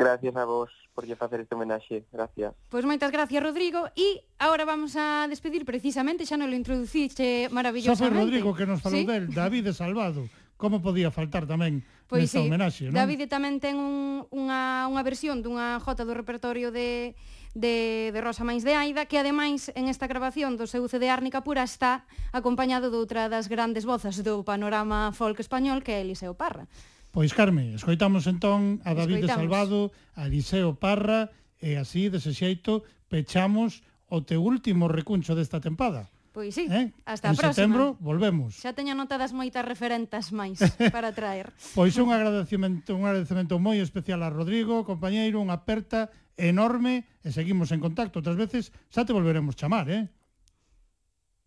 Gracias a vos por lle facer este homenaxe, gracias. Pois moitas gracias, Rodrigo, e agora vamos a despedir precisamente, xa non lo introduciche maravillosamente. Só foi Rodrigo que nos falou ¿Sí? del, David de Salvado, como podía faltar tamén pois nesta sí. homenaxe, non? David tamén ten un, unha, unha versión dunha jota do repertorio de, de, de Rosa Mains de Aida, que ademais en esta grabación do seu CD Árnica Pura está acompañado doutra das grandes vozas do panorama folk español que é Eliseo Parra. Pois, Carme, escoitamos entón a David escoitamos. de Salvado, a Eliseo Parra, e así, dese xeito, pechamos o teu último recuncho desta tempada. Pois sí, eh? hasta en a próxima. En setembro volvemos. Xa teño notadas moitas referentas máis para traer. pois un agradecemento, un agradecemento moi especial a Rodrigo, compañeiro, unha aperta enorme e seguimos en contacto. Outras veces xa te volveremos chamar, eh?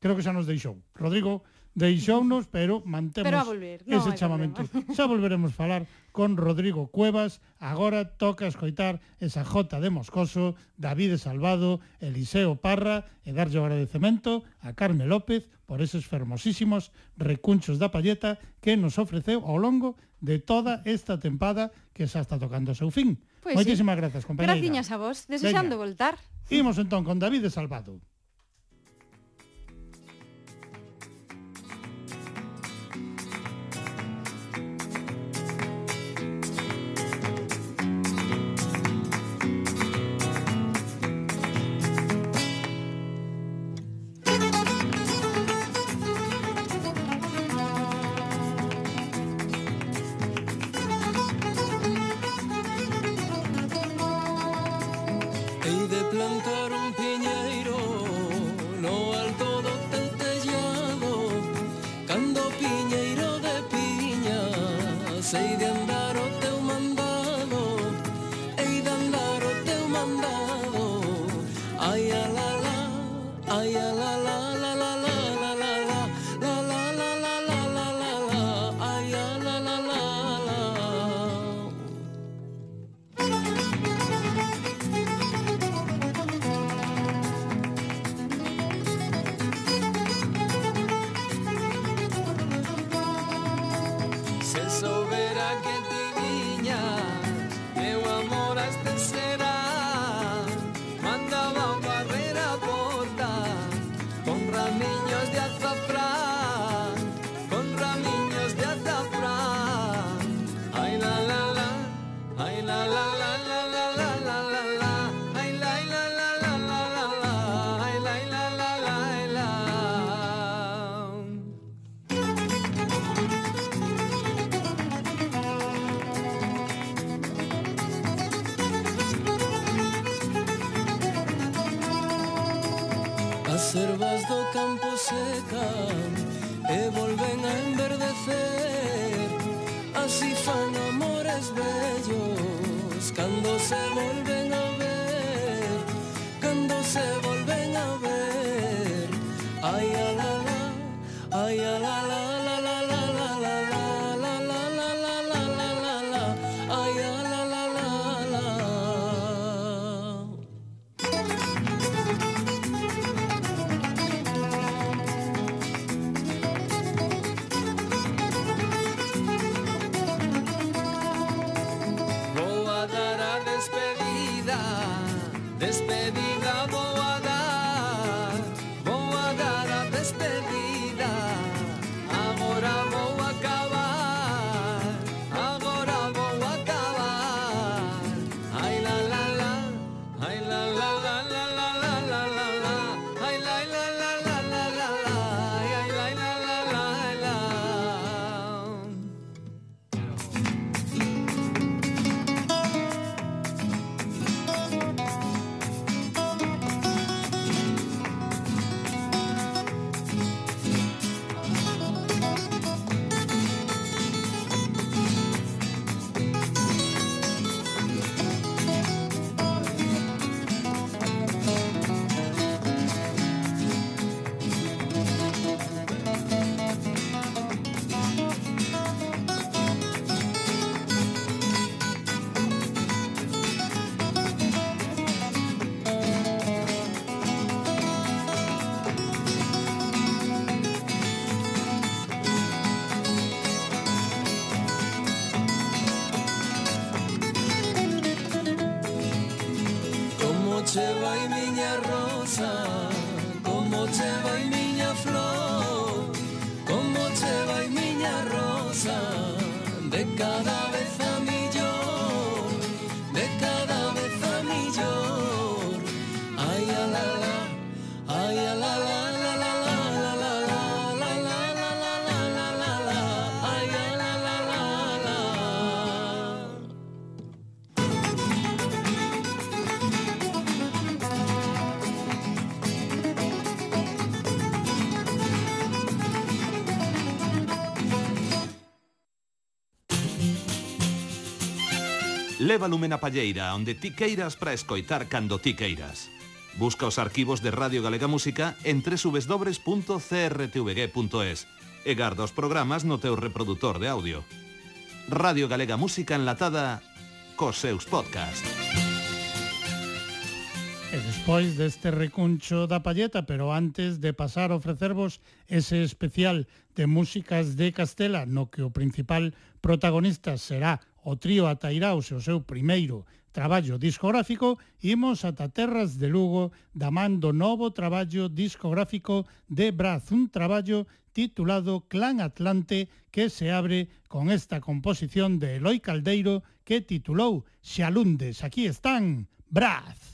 Creo que xa nos deixou. Rodrigo, deixounos, pero mantemos pero volver, no ese chamamento. Xa volveremos falar con Rodrigo Cuevas, agora toca escoitar esa jota de Moscoso, David Salvado, Eliseo Parra e darlle o agradecemento a Carme López por eses fermosísimos recunchos da palleta que nos ofreceu ao longo de toda esta tempada que xa está tocando o seu fin. Pois Moitísimas sí. grazas, compañeira. Graciñas a vos, desexando Veña. voltar. Imos entón con David Salvado. Lévalo na palleira onde ti queiras para escoitar cando ti queiras. Busca os arquivos de Radio Galega Música en www.crtvg.es e garda os programas no teu reproductor de audio. Radio Galega Música enlatada cos seus podcast. E despois deste recuncho da palleta, pero antes de pasar a ofrecervos ese especial de músicas de Castela, no que o principal protagonista será o trío Atairaos e o seu primeiro traballo discográfico, imos ata Terras de Lugo da man do novo traballo discográfico de Braz, un traballo titulado Clan Atlante que se abre con esta composición de Eloi Caldeiro que titulou Xalundes. Aquí están, Braz.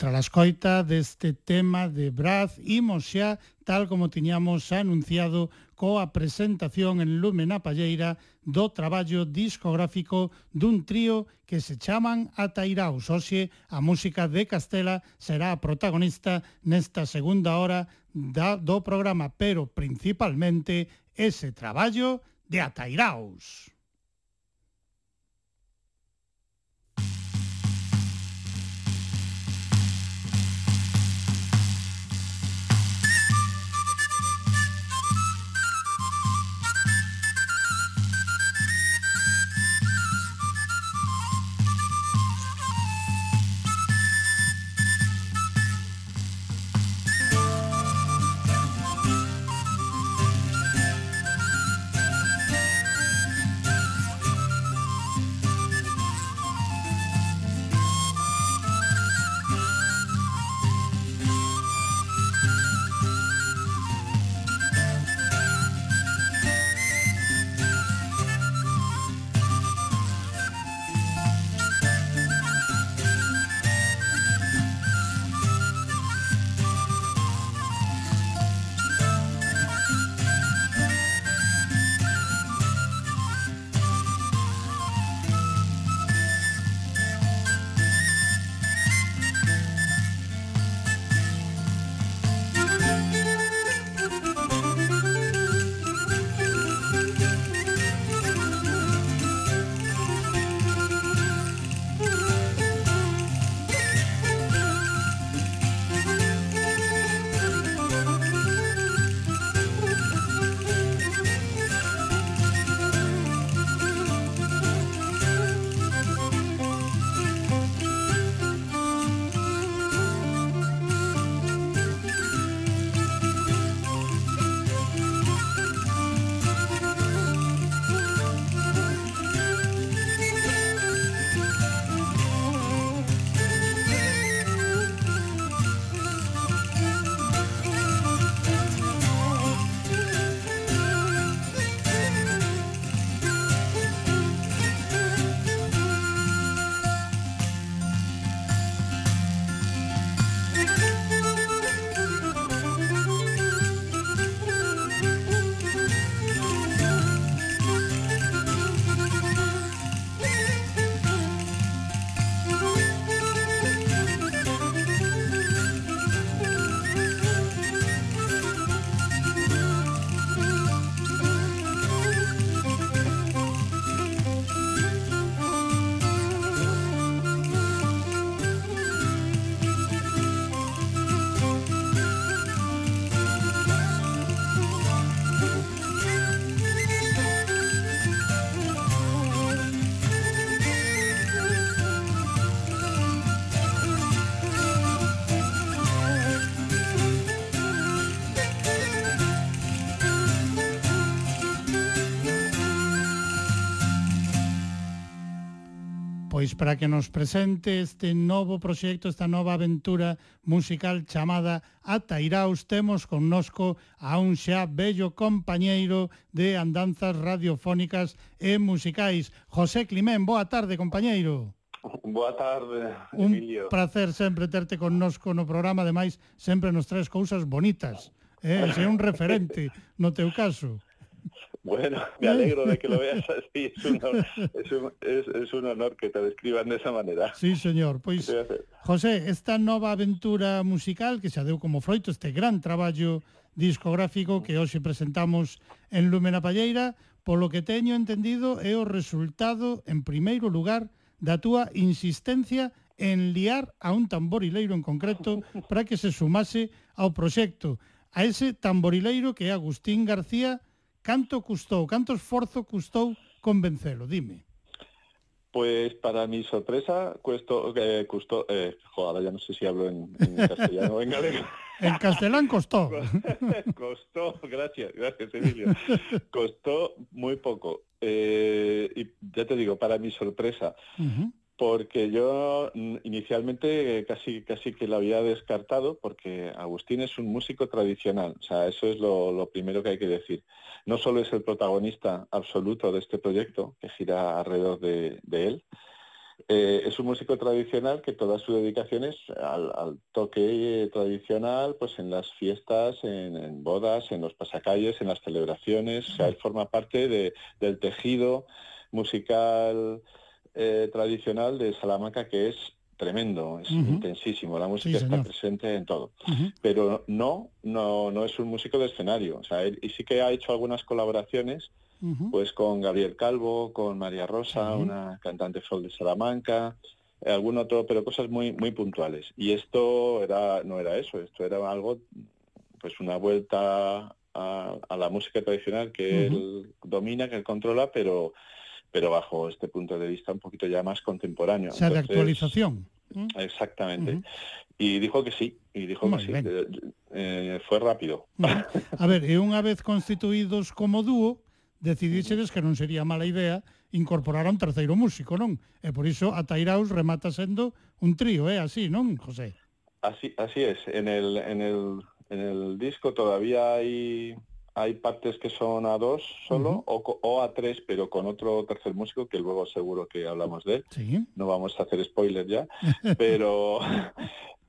Tras a escoita deste tema de Braz, imos xa, tal como tiñamos anunciado, coa presentación en Lume na Palleira do traballo discográfico dun trío que se chaman Atairaus. Oxe, a música de Castela será a protagonista nesta segunda hora da, do programa, pero principalmente ese traballo de Atairaus. Pois para que nos presente este novo proxecto, esta nova aventura musical chamada Atairaos, temos connosco a un xa bello compañeiro de andanzas radiofónicas e musicais. José Climén, boa tarde, compañeiro. Boa tarde, Emilio. Un placer sempre terte connosco no programa, ademais, sempre nos tres cousas bonitas. Eh, sei un referente no teu caso. Bueno, me alegro de que lo veas así. Es un, honor, es, un, es, es un honor que te describan de esa manera. Sí, señor. Pois, José, esta nova aventura musical que xa deu como froito este gran traballo discográfico que hoxe presentamos en Lúmena Palleira, polo que teño entendido é o resultado, en primeiro lugar, da túa insistencia en liar a un tamborileiro en concreto para que se sumase ao proxecto, a ese tamborileiro que é Agustín García, canto custou, canto esforzo custou convencelo, dime. Pues para mi sorpresa, cuesto, eh, costó, eh, jo, ahora ya no sé si hablo en, en castellano o en galego. En castelán costó. Costó, gracias, gracias Emilio. Costó muy poco. Eh, y ya te digo, para mi sorpresa. Porque yo mm, inicialmente casi, casi que lo había descartado, porque Agustín es un músico tradicional, o sea, eso es lo, primero que hay que decir. No solo es el protagonista absoluto de este proyecto, que gira alrededor de, él, Eh, es un músico tradicional que toda su dedicación es al, toque tradicional, pues en las fiestas, en, bodas, en los pasacalles, en las celebraciones. O sea, él forma parte de- del tejido musical eh, tradicional de Salamanca que es tremendo, es intensísimo. La música está presente en todo pero no, no, no es un músico de escenario. O sea, él, y sí que ha hecho algunas colaboraciones, pues con Gabriel Calvo, con María Rosa, una cantante folk de Salamanca, eh, algún otro, pero cosas muy, muy puntuales. Y esto era, no era eso, esto era algo, pues una vuelta a, a la música tradicional que él domina, que él controla, pero pero bajo este punto de vista un poquito ya más contemporáneo. O sea, de actualización. ¿Mm? Exactamente. Y dijo que sí, y dijo que sí. Eh, eh, fue rápido. A ver, e unha vez constituídos como dúo, decidíxedes que non sería mala idea incorporar a un terceiro músico, non? E por iso a Tairaus remata sendo un trío, é así, non, José? Así, así es. En el, en el, en el disco todavía hay, hay partes que son a dos solo o, co- o a tres, pero con otro tercer músico que luego seguro que hablamos de él. Sí. No vamos a hacer spoiler ya, pero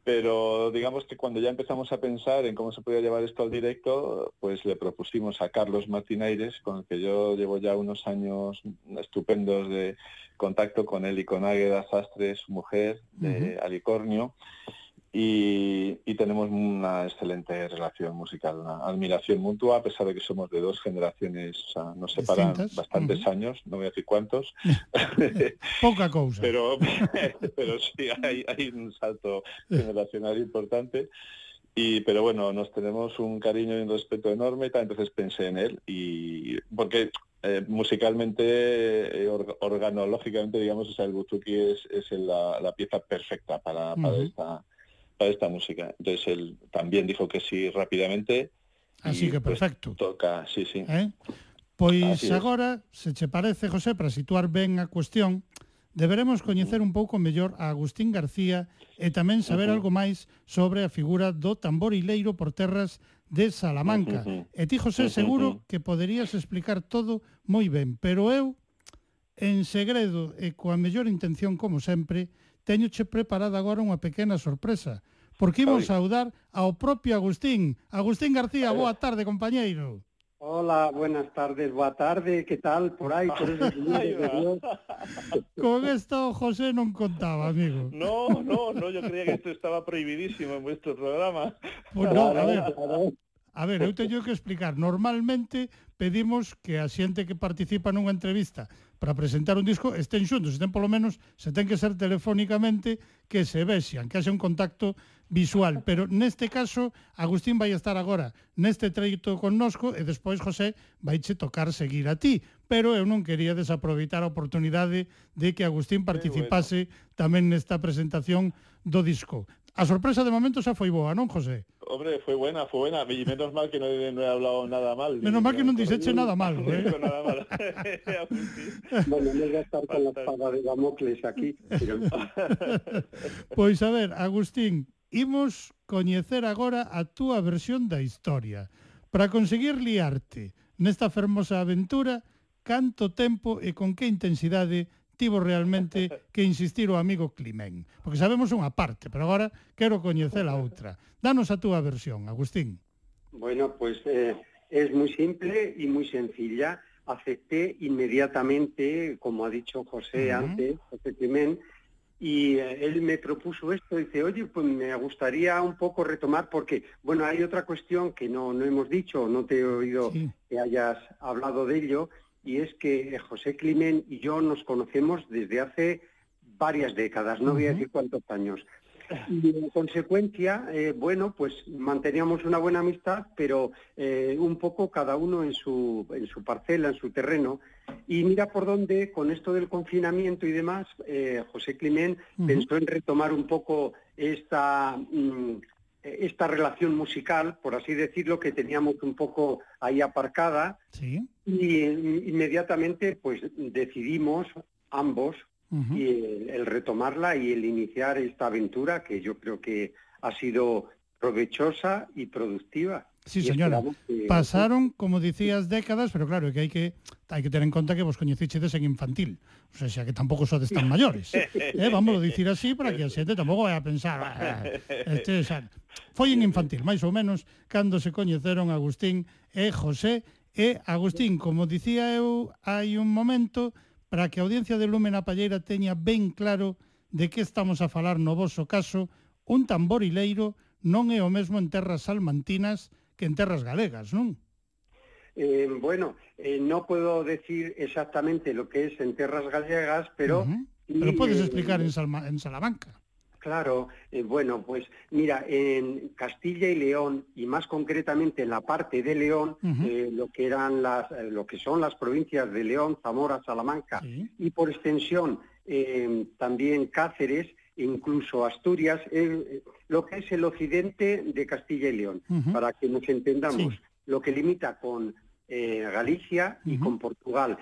pero digamos que cuando ya empezamos a pensar en cómo se podía llevar esto al directo, pues le propusimos a Carlos Martinaires, con el que yo llevo ya unos años estupendos de contacto con él y con Águeda Sastre, su mujer, de Alicornio, y, y tenemos una excelente relación musical, una admiración mutua, a pesar de que somos de dos generaciones, o sea, nos separan Distintas. bastantes años, no voy a decir cuántos, Pouca cousa. pero, pero sí hay, hay un salto generacional importante. Y, pero bueno, nos tenemos un cariño y un respeto enorme, entonces pensé en él y porque eh, musicalmente, eh, or- organológicamente, digamos, o sea, el buzuki es, es la, la pieza perfecta para, esta a esta música. Entonces él también dijo que sí rápidamente. Así que perfecto. Pues, toca, sí, sí. ¿Eh? Pois Así agora, se che parece, José, para situar ben a cuestión, deberemos coñecer un pouco mellor a Agustín García e tamén saber uh -huh. algo máis sobre a figura do tamborileiro por terras de Salamanca. Uh -huh. E ti, José, seguro uh -huh. que poderías explicar todo moi ben, pero eu, en segredo e coa mellor intención, como sempre, teñoche preparada agora unha pequena sorpresa, porque imos saudar ao propio Agustín. Agustín García, boa tarde, compañeiro. Hola, buenas tardes, boa tarde, que tal por aí, por esos lugares de Dios? Con esto José non contaba, amigo. No, no, no, yo creía que esto estaba prohibidísimo en vuestro programa. Pues no, a ver, a ver, eu teño que explicar. Normalmente pedimos que a xente que participa nunha entrevista para presentar un disco estén xuntos, estén polo menos, se ten que ser telefónicamente que se vexan, que haxe un contacto visual, pero neste caso Agustín vai estar agora neste treito connosco e despois José vaiche tocar seguir a ti, pero eu non quería desaproveitar a oportunidade de que Agustín eh, participase tamén nesta presentación do disco. A sorpresa de momento xa foi boa, non, José? Hombre, foi buena, foi buena. E menos mal que non, no he hablado nada mal. Menos mal que non dixeche nada mal. ¿eh? nada mal. bueno, non a estar con la espada de Damocles aquí. Pero... pois a ver, Agustín, imos coñecer agora a túa versión da historia. Para conseguir liarte nesta fermosa aventura, canto tempo e con que intensidade realmente que insistir o amigo Climén. Porque sabemos unha parte, pero agora quero coñecer a outra. Danos a túa versión, Agustín. bueno, pues eh, es muy simple y muy sencilla. Acepté inmediatamente, como ha dicho José Ujú. antes, José Climén, y eh, él me propuso esto, dice, oye, pues me gustaría un poco retomar, porque, bueno, hay otra cuestión que no, no hemos dicho, no te he oído Sí. que hayas hablado de ello, y es que eh, José Climen y yo nos conocemos desde hace varias décadas, no voy a decir cuántos años. Y en consecuencia, eh, bueno, pues manteníamos una buena amistad, pero eh, un poco cada uno en su, en su parcela, en su terreno. Y mira por dónde, con esto del confinamiento y demás, eh, José Climent pensó en retomar un poco esta, mm, esta relación musical, por así decirlo, que teníamos un poco ahí aparcada. Sí. Y eh, inmediatamente pues decidimos ambos y el, el retomarla y el iniciar esta aventura que yo creo que ha sido provechosa y productiva. Sí, señora. Que... Pasaron, como dicías, décadas, pero claro, que hai que hai que ter en conta que vos coñecichedes en infantil. O sea, xa que tampouco sodes tan maiores. eh, vamos a dicir así para que a xente tampouco vai a pensar. Ah, este, xa, foi en infantil, máis ou menos, cando se coñeceron Agustín e José. E, Agustín, como dicía eu, hai un momento para que a audiencia de Lumen a Palleira teña ben claro de que estamos a falar no voso caso, un tamborileiro non é o mesmo en terras salmantinas que en terras galegas, non? Eh, bueno, eh, no puedo decir exactamente lo que es en tierras gallegas, pero... Sí, Pero podes eh, explicar en, Salma, en Salamanca. Claro, eh, bueno, pues mira, en Castilla y León y más concretamente en la parte de León, eh, lo que eran las, eh, lo que son las provincias de León, Zamora, Salamanca y por extensión también Cáceres, incluso Asturias, eh, lo que es el occidente de Castilla y León, para que nos entendamos, Sí. lo que limita con eh, Galicia y con Portugal.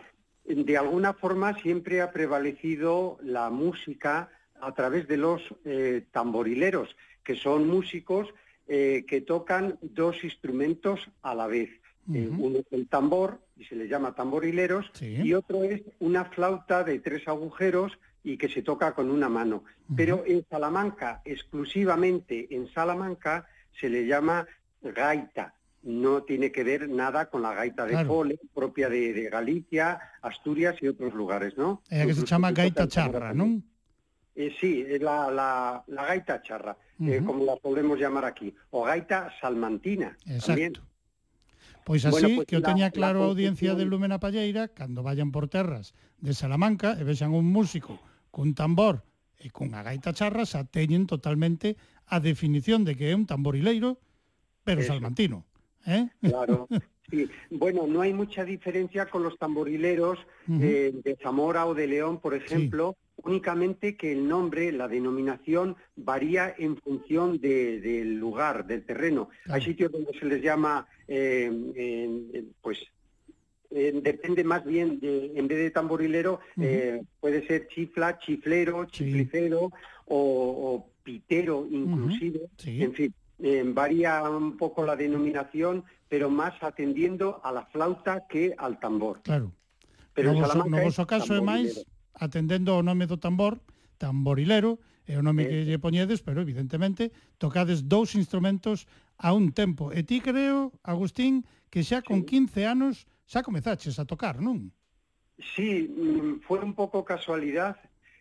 De alguna forma siempre ha prevalecido la música a través de los eh, tamborileros, que son músicos eh, que tocan dos instrumentos a la vez. Uno es el tambor, y se les llama tamborileros, y otro es una flauta de tres agujeros y que se toca con una mano. Pero en Salamanca, exclusivamente en Salamanca, se le llama gaita. No tiene que ver nada con la gaita de Claro. Pole, propia de, de Galicia, Asturias y otros lugares, ¿no? A que se toca gaita charra, también. non? Eh, sí, es la, la, la gaita charra, eh, como la podemos llamar aquí, o gaita salmantina también. Exacto. Pois así, Bueno, pues que o teña la claro a audiencia de confusión- Lumen a Palleira, cando vayan por terras de Salamanca e vexan un músico cun tambor e cunha gaita charra, xa teñen totalmente a definición de que é un tamborileiro, pero Eso. salmantino. Eh? Claro. Sí. Bueno, no hay mucha diferencia con los tamborileros eh, de Zamora o de León, por ejemplo, únicamente que el nombre, la denominación varía en función de- del lugar, del terreno. Hay sitios donde se les llama, eh, pues, eh, depende más bien, de, en vez de tamborilero, eh, puede ser chifla, chiflero, chiflicero o, o pitero inclusive. Sí. En fin, eh, varía un poco la denominación, pero más atendiendo a la flauta que al tambor. Claro. Pero no en no é voso caso é máis tamborilero. atendendo ao nome do tambor, tamborilero, é o nome que lle poñedes, pero evidentemente tocades dous instrumentos a un tempo. E ti creo, Agustín, que xa con 15 anos xa comezaches a tocar, non? Sí, mm, fue un poco casualidad.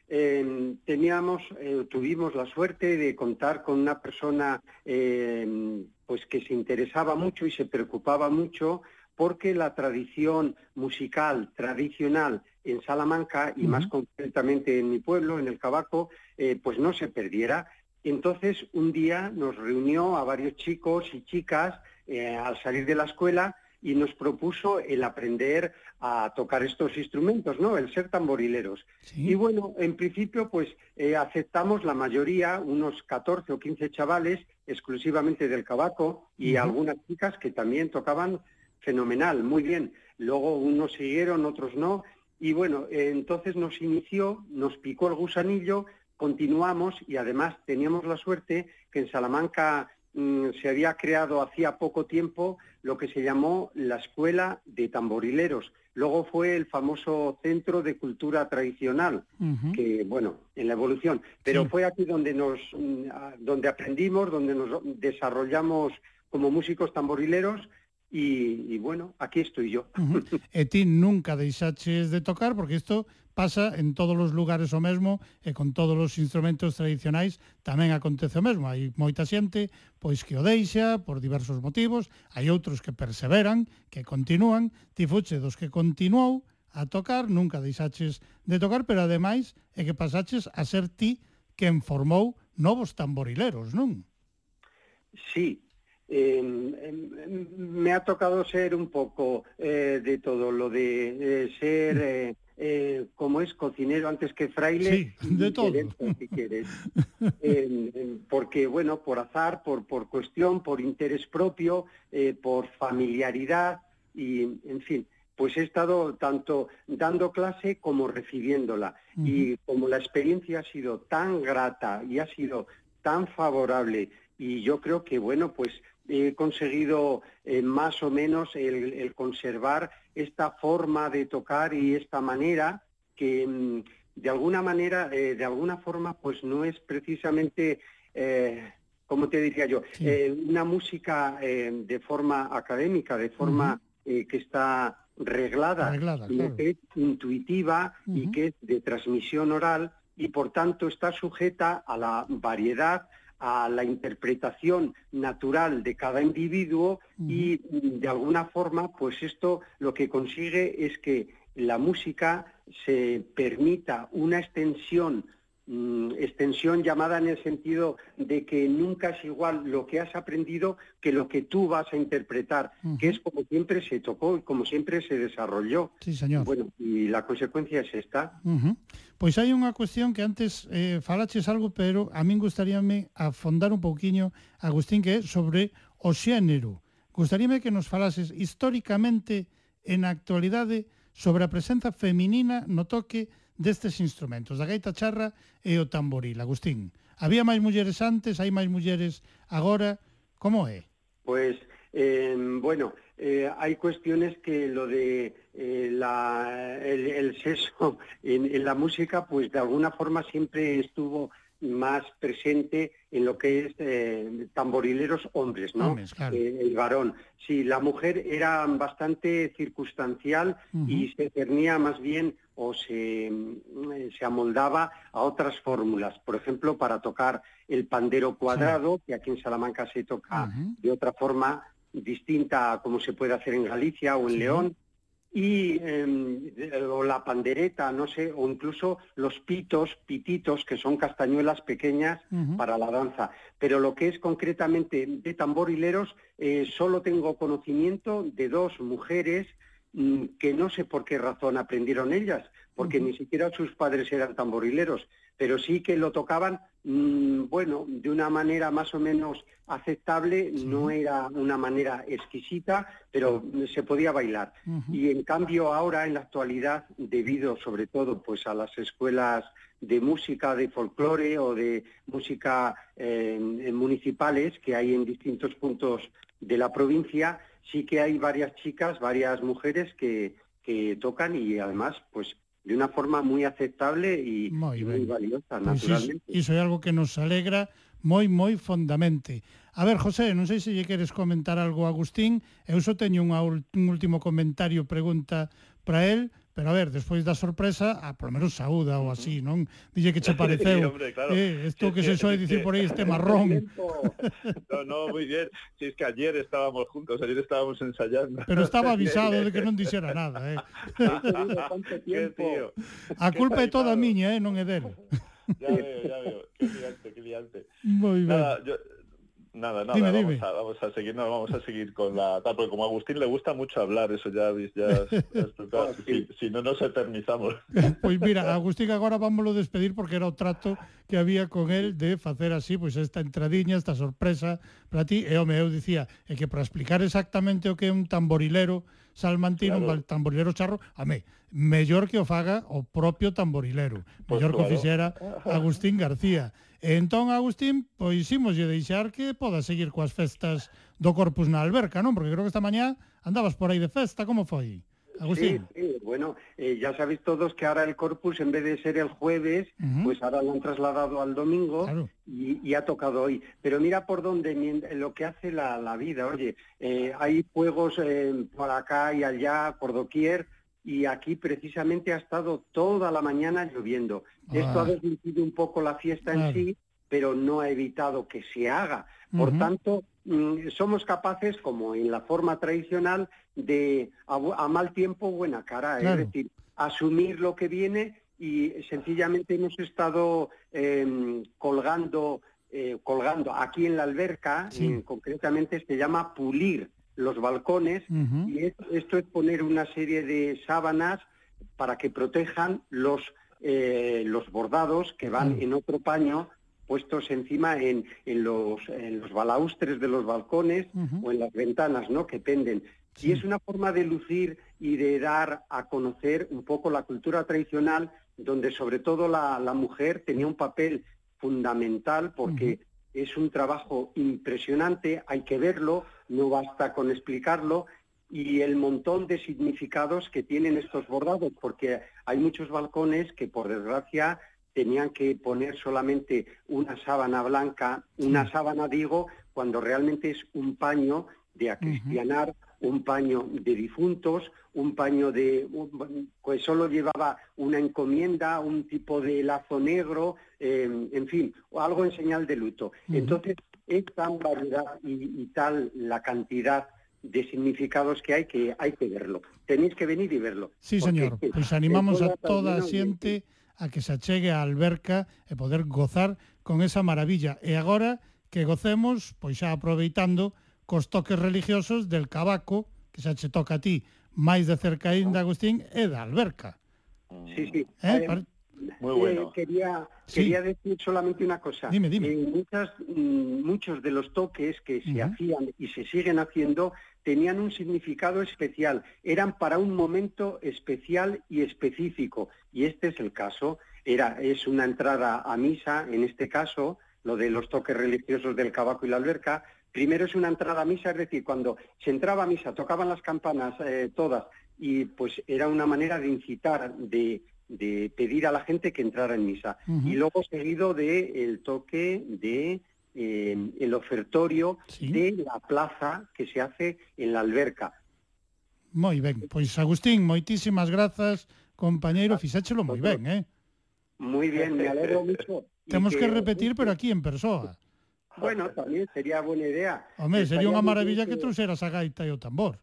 Eh, teníamos, eh, tuvimos la suerte de contar con una persona eh, pues que se interesaba mucho y se preocupaba mucho porque la tradición musical tradicional en Salamanca y más concretamente en mi pueblo, en el Cabaco, eh, pues no se perdiera. Entonces un día nos reunió a varios chicos y chicas eh, al salir de la escuela y nos propuso el aprender a tocar estos instrumentos, ¿no? El ser tamborileros. Y bueno, en principio, pues eh, aceptamos la mayoría, unos 14 o 15 chavales, exclusivamente del Cabaco, y algunas chicas que también tocaban fenomenal, muy bien. Luego unos siguieron, otros no. Y bueno, eh, entonces nos inició, nos picó el gusanillo, continuamos y además teníamos la suerte que en Salamanca se había creado hacía poco tiempo lo que se llamó la Escuela de Tamborileros. Luego fue el famoso Centro de Cultura Tradicional, que bueno, en la evolución. Pero Sí. fue aquí donde nos, mm, donde aprendimos, donde nos desarrollamos como músicos tamborileros y, y bueno, aquí estoy yo. E ti nunca deixaches de tocar porque isto pasa en todos os lugares o mesmo e con todos os instrumentos tradicionais tamén acontece o mesmo. Hai moita xente pois que o deixa por diversos motivos, hai outros que perseveran, que continúan, ti fuche dos que continuou a tocar, nunca deixaches de tocar, pero ademais é que pasaches a ser ti quen formou novos tamborileros, non? Sí, eh, me ha tocado ser un pouco eh, de todo, lo de, de ser... Eh, eh, como es, cocinero antes que fraile. Sí, de todo. gerencia, si quieres. Eh, porque, bueno, por azar, por, por cuestión, por interés propio, eh, por familiaridad y, en fin, pues he estado tanto dando clase como recibiéndola. Y como la experiencia ha sido tan grata y ha sido tan favorable y yo creo que, bueno, pues he conseguido eh, más o menos el, el conservar esta forma de tocar y esta manera que mm, de alguna manera, eh, de alguna forma, pues no es precisamente, eh, ¿cómo te diría yo? Eh, una música de forma académica, de forma que está reglada, Reglada, claro. que es intuitiva y que es de transmisión oral y por tanto está sujeta a la variedad, a la interpretación natural de cada individuo y mm, de alguna forma pues esto lo que consigue es que la música se permita una extensión mmm, extensión llamada en el sentido de que nunca es igual lo que has aprendido que lo que tú vas a interpretar, uh -huh. que es como siempre se tocó y como siempre se desarrolló. Sí, señor. Bueno, y la consecuencia es esta. Uh -huh. Pois hai unha cuestión que antes eh, falaches algo, pero a min gustaríame afondar un pouquiño, Agustín, que é sobre o xénero. Gustaríame que nos falases históricamente en a actualidade sobre a presenza feminina no toque destes instrumentos, da gaita charra e o tamboril. Agustín, había máis mulleres antes, hai máis mulleres agora, como é? Pues eh, bueno, eh, hay cuestiones que lo de eh, la, el, el sexo en, en la música, pues de alguna forma siempre estuvo más presente en lo que es eh, tamborileros hombres, ¿no? Hombres, claro. Eh, el varón. Sí, la mujer era bastante circunstancial y se cernía más bien o se, mm, se amoldaba a otras fórmulas. Por ejemplo, para tocar el pandero cuadrado, que aquí en Salamanca se toca de otra forma distinta a como se puede hacer en Galicia o en León, y eh, o la pandereta, no sé, o incluso los pitos, pititos, que son castañuelas pequeñas para la danza. Pero lo que es concretamente de tamborileros, eh, solo tengo conocimiento de dos mujeres que no sé por qué razón aprendieron ellas, porque ni siquiera sus padres eran tamborileros, pero sí que lo tocaban, mm, bueno, de una manera más o menos aceptable, no era una manera exquisita, pero se podía bailar. Y en cambio ahora, en la actualidad, debido sobre todo pues a las escuelas de música, de folclore o de música eh, municipales que hay en distintos puntos de la provincia, sí que hay varias chicas, varias mujeres que, que tocan y además, pues de una forma muy aceptable y muy, y muy valiosa, pues naturalmente. Iso é algo que nos alegra moi, moi fondamente. A ver, José, non sei se lle queres comentar algo a Agustín. Eu só teño un, un último comentario, pregunta para él, pero a ver, despois da sorpresa, a, polo menos saúda ou así, non? Dille que che pareceu. sí, hombre, claro. eh, isto que se soe dicir por aí este marrón. no, no, muy bien. Si es que ayer estábamos juntos, ayer estábamos ensayando. Pero estaba avisado de que non dixera nada, eh. Qué tío. A culpa é toda miña, eh, non é del. Ya veo, ya veo. Qué liante, qué liante. Moi ben. Nada, yo, Nada, nada, dime, vamos, dime. A, vamos, a, seguir, no, vamos a seguir con la tal, porque como a Agustín le gusta mucho hablar, eso ya habéis ya, ya si, si, no nos eternizamos. Pois mira, Agustín agora vámoslo despedir porque era o trato que había con el de facer así, pois esta entradiña, esta sorpresa para ti, e home, eu dicía, é que para explicar exactamente o que é un tamborilero, salmantino claro. tamborilero charro, a mí, mellor que o faga o propio tamborilero, pues mellor claro. que o fixera Agustín García. E entón, Agustín, pois ímoslle deixar que poda seguir coas festas do Corpus na Alberca, non? Porque creo que esta mañá andabas por aí de festa, como foi? Sí, sí, bueno, eh, ya sabéis todos que ahora el corpus, en vez de ser el jueves, pues ahora lo han trasladado al domingo y, y ha tocado hoy. Pero mira por dónde, lo que hace la, la vida. Oye, eh, hay fuegos eh, por acá y allá, por doquier, y aquí precisamente ha estado toda la mañana lloviendo. Esto Ah. ha deslucido un poco la fiesta Claro. en sí, pero no ha evitado que se haga. Por tanto, mm, somos capaces, como en la forma tradicional, de a, mal tiempo buena cara, Claro. es decir, asumir lo que viene y sencillamente hemos estado eh, colgando, eh, colgando aquí en la alberca, Sí. eh, concretamente se llama pulir los balcones y es- esto es poner una serie de sábanas para que protejan los, eh, los bordados que van en otro paño puestos encima en, en los, en los balaustres de los balcones o en las ventanas ¿no? que penden. Y es una forma de lucir y de dar a conocer un poco la cultura tradicional, donde sobre todo la, la mujer tenía un papel fundamental porque es un trabajo impresionante, hay que verlo, no basta con explicarlo, y el montón de significados que tienen estos bordados, porque hay muchos balcones que por desgracia tenían que poner solamente una sábana blanca, una sábana digo, cuando realmente es un paño de acristianar, un paño de difuntos, un paño de un- pues solo llevaba una encomienda, un tipo de lazo negro, eh, en fin, o algo en señal de luto. Entonces, es tan variedad y, y tal la cantidad de significados que hay que hay que verlo. Tenéis que venir y verlo. Sí, señor. Pois animamos a toda toda a que se achegue a alberca e poder gozar con esa maravilla. E agora que gocemos, pois xa aproveitando cos toques religiosos del cabaco, que xa che toca a ti, máis de cerca ainda, ah. Agustín, e da alberca. Sí, sí. Eh, eh, eh Muy bueno. Eh, quería, sí. quería decir solamente una cosa. Dime, dime. Eh, muchas, mm, muchos de los toques que se uh -huh. hacían y se siguen haciendo tenían un significado especial, eran para un momento especial y específico. Y este es el caso. Era, es una entrada a misa, en este caso, lo de los toques religiosos del cabaco y la alberca. Primero es una entrada a misa, es decir, cuando se entraba a misa, tocaban las campanas eh, todas, y pues era una manera de incitar, de, de pedir a la gente que entrara en misa. Y luego seguido de el toque de eh, el ofertorio ¿Sí? de la plaza que se hace en la alberca. Moi ben, pois Agustín, moitísimas grazas, compañeiro, fixáchelo moi ben, eh? Moi bien, me alegro mucho. Temos que repetir, pero aquí en persoa. Bueno, también sería buena idea. Home, sería unha maravilla que trouxeras a gaita e o tambor.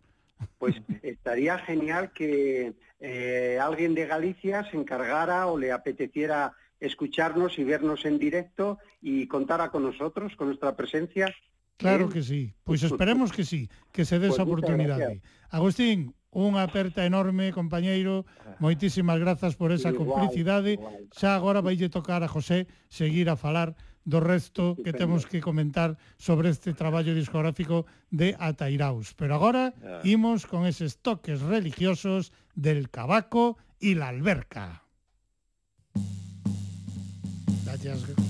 Pues estaría genial que eh, alguien de Galicia se encargara o le apeteciera escucharnos y vernos en directo y contar con nosotros, con nuestra presencia. Claro que sí, pois esperemos que sí, que se dé pues esa oportunidade. Agustín, unha aperta enorme, compañeiro, moitísimas grazas por esa complicidade. Xa agora vaille tocar a José seguir a falar do resto que temos que comentar sobre este traballo discográfico de Atairaus. Pero agora ah. imos con eses toques religiosos del cabaco e la alberca. Yes.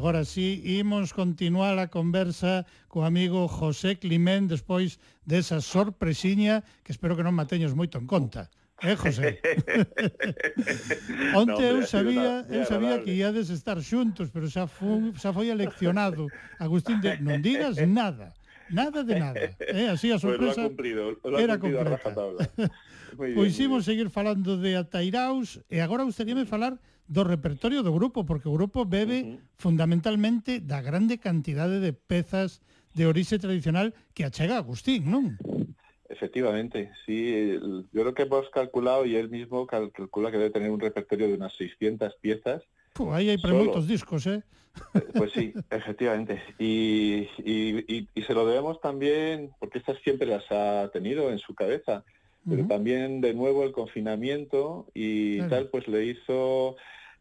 Agora sí, imos continuar a conversa co amigo José Climén despois desa sorpresiña que espero que non mateños moito en conta. Eh, José? Onte no, eu sabía, eu sabía que iades estar xuntos, pero xa, fu, xa foi eleccionado. Agustín, de, non digas nada. Nada de nada. Eh, así a sorpresa pues cumplido, era completa. Pois imos seguir falando de Atairaus e agora gustaríame falar do repertorio do grupo, porque o grupo bebe fundamentalmente da grande cantidade de pezas de orixe tradicional que achega Agustín, non? Efectivamente, sí. Yo creo que hemos calculado y él mismo cal- calcula que debe tener un repertorio de unas 600 piezas. Puh, para Solo. moitos discos, eh? Pues sí, efectivamente. Y, y- y- y se lo debemos también, porque estas siempre las ha tenido en su cabeza, pero también de nuevo el confinamiento y Claro. tal, pues le hizo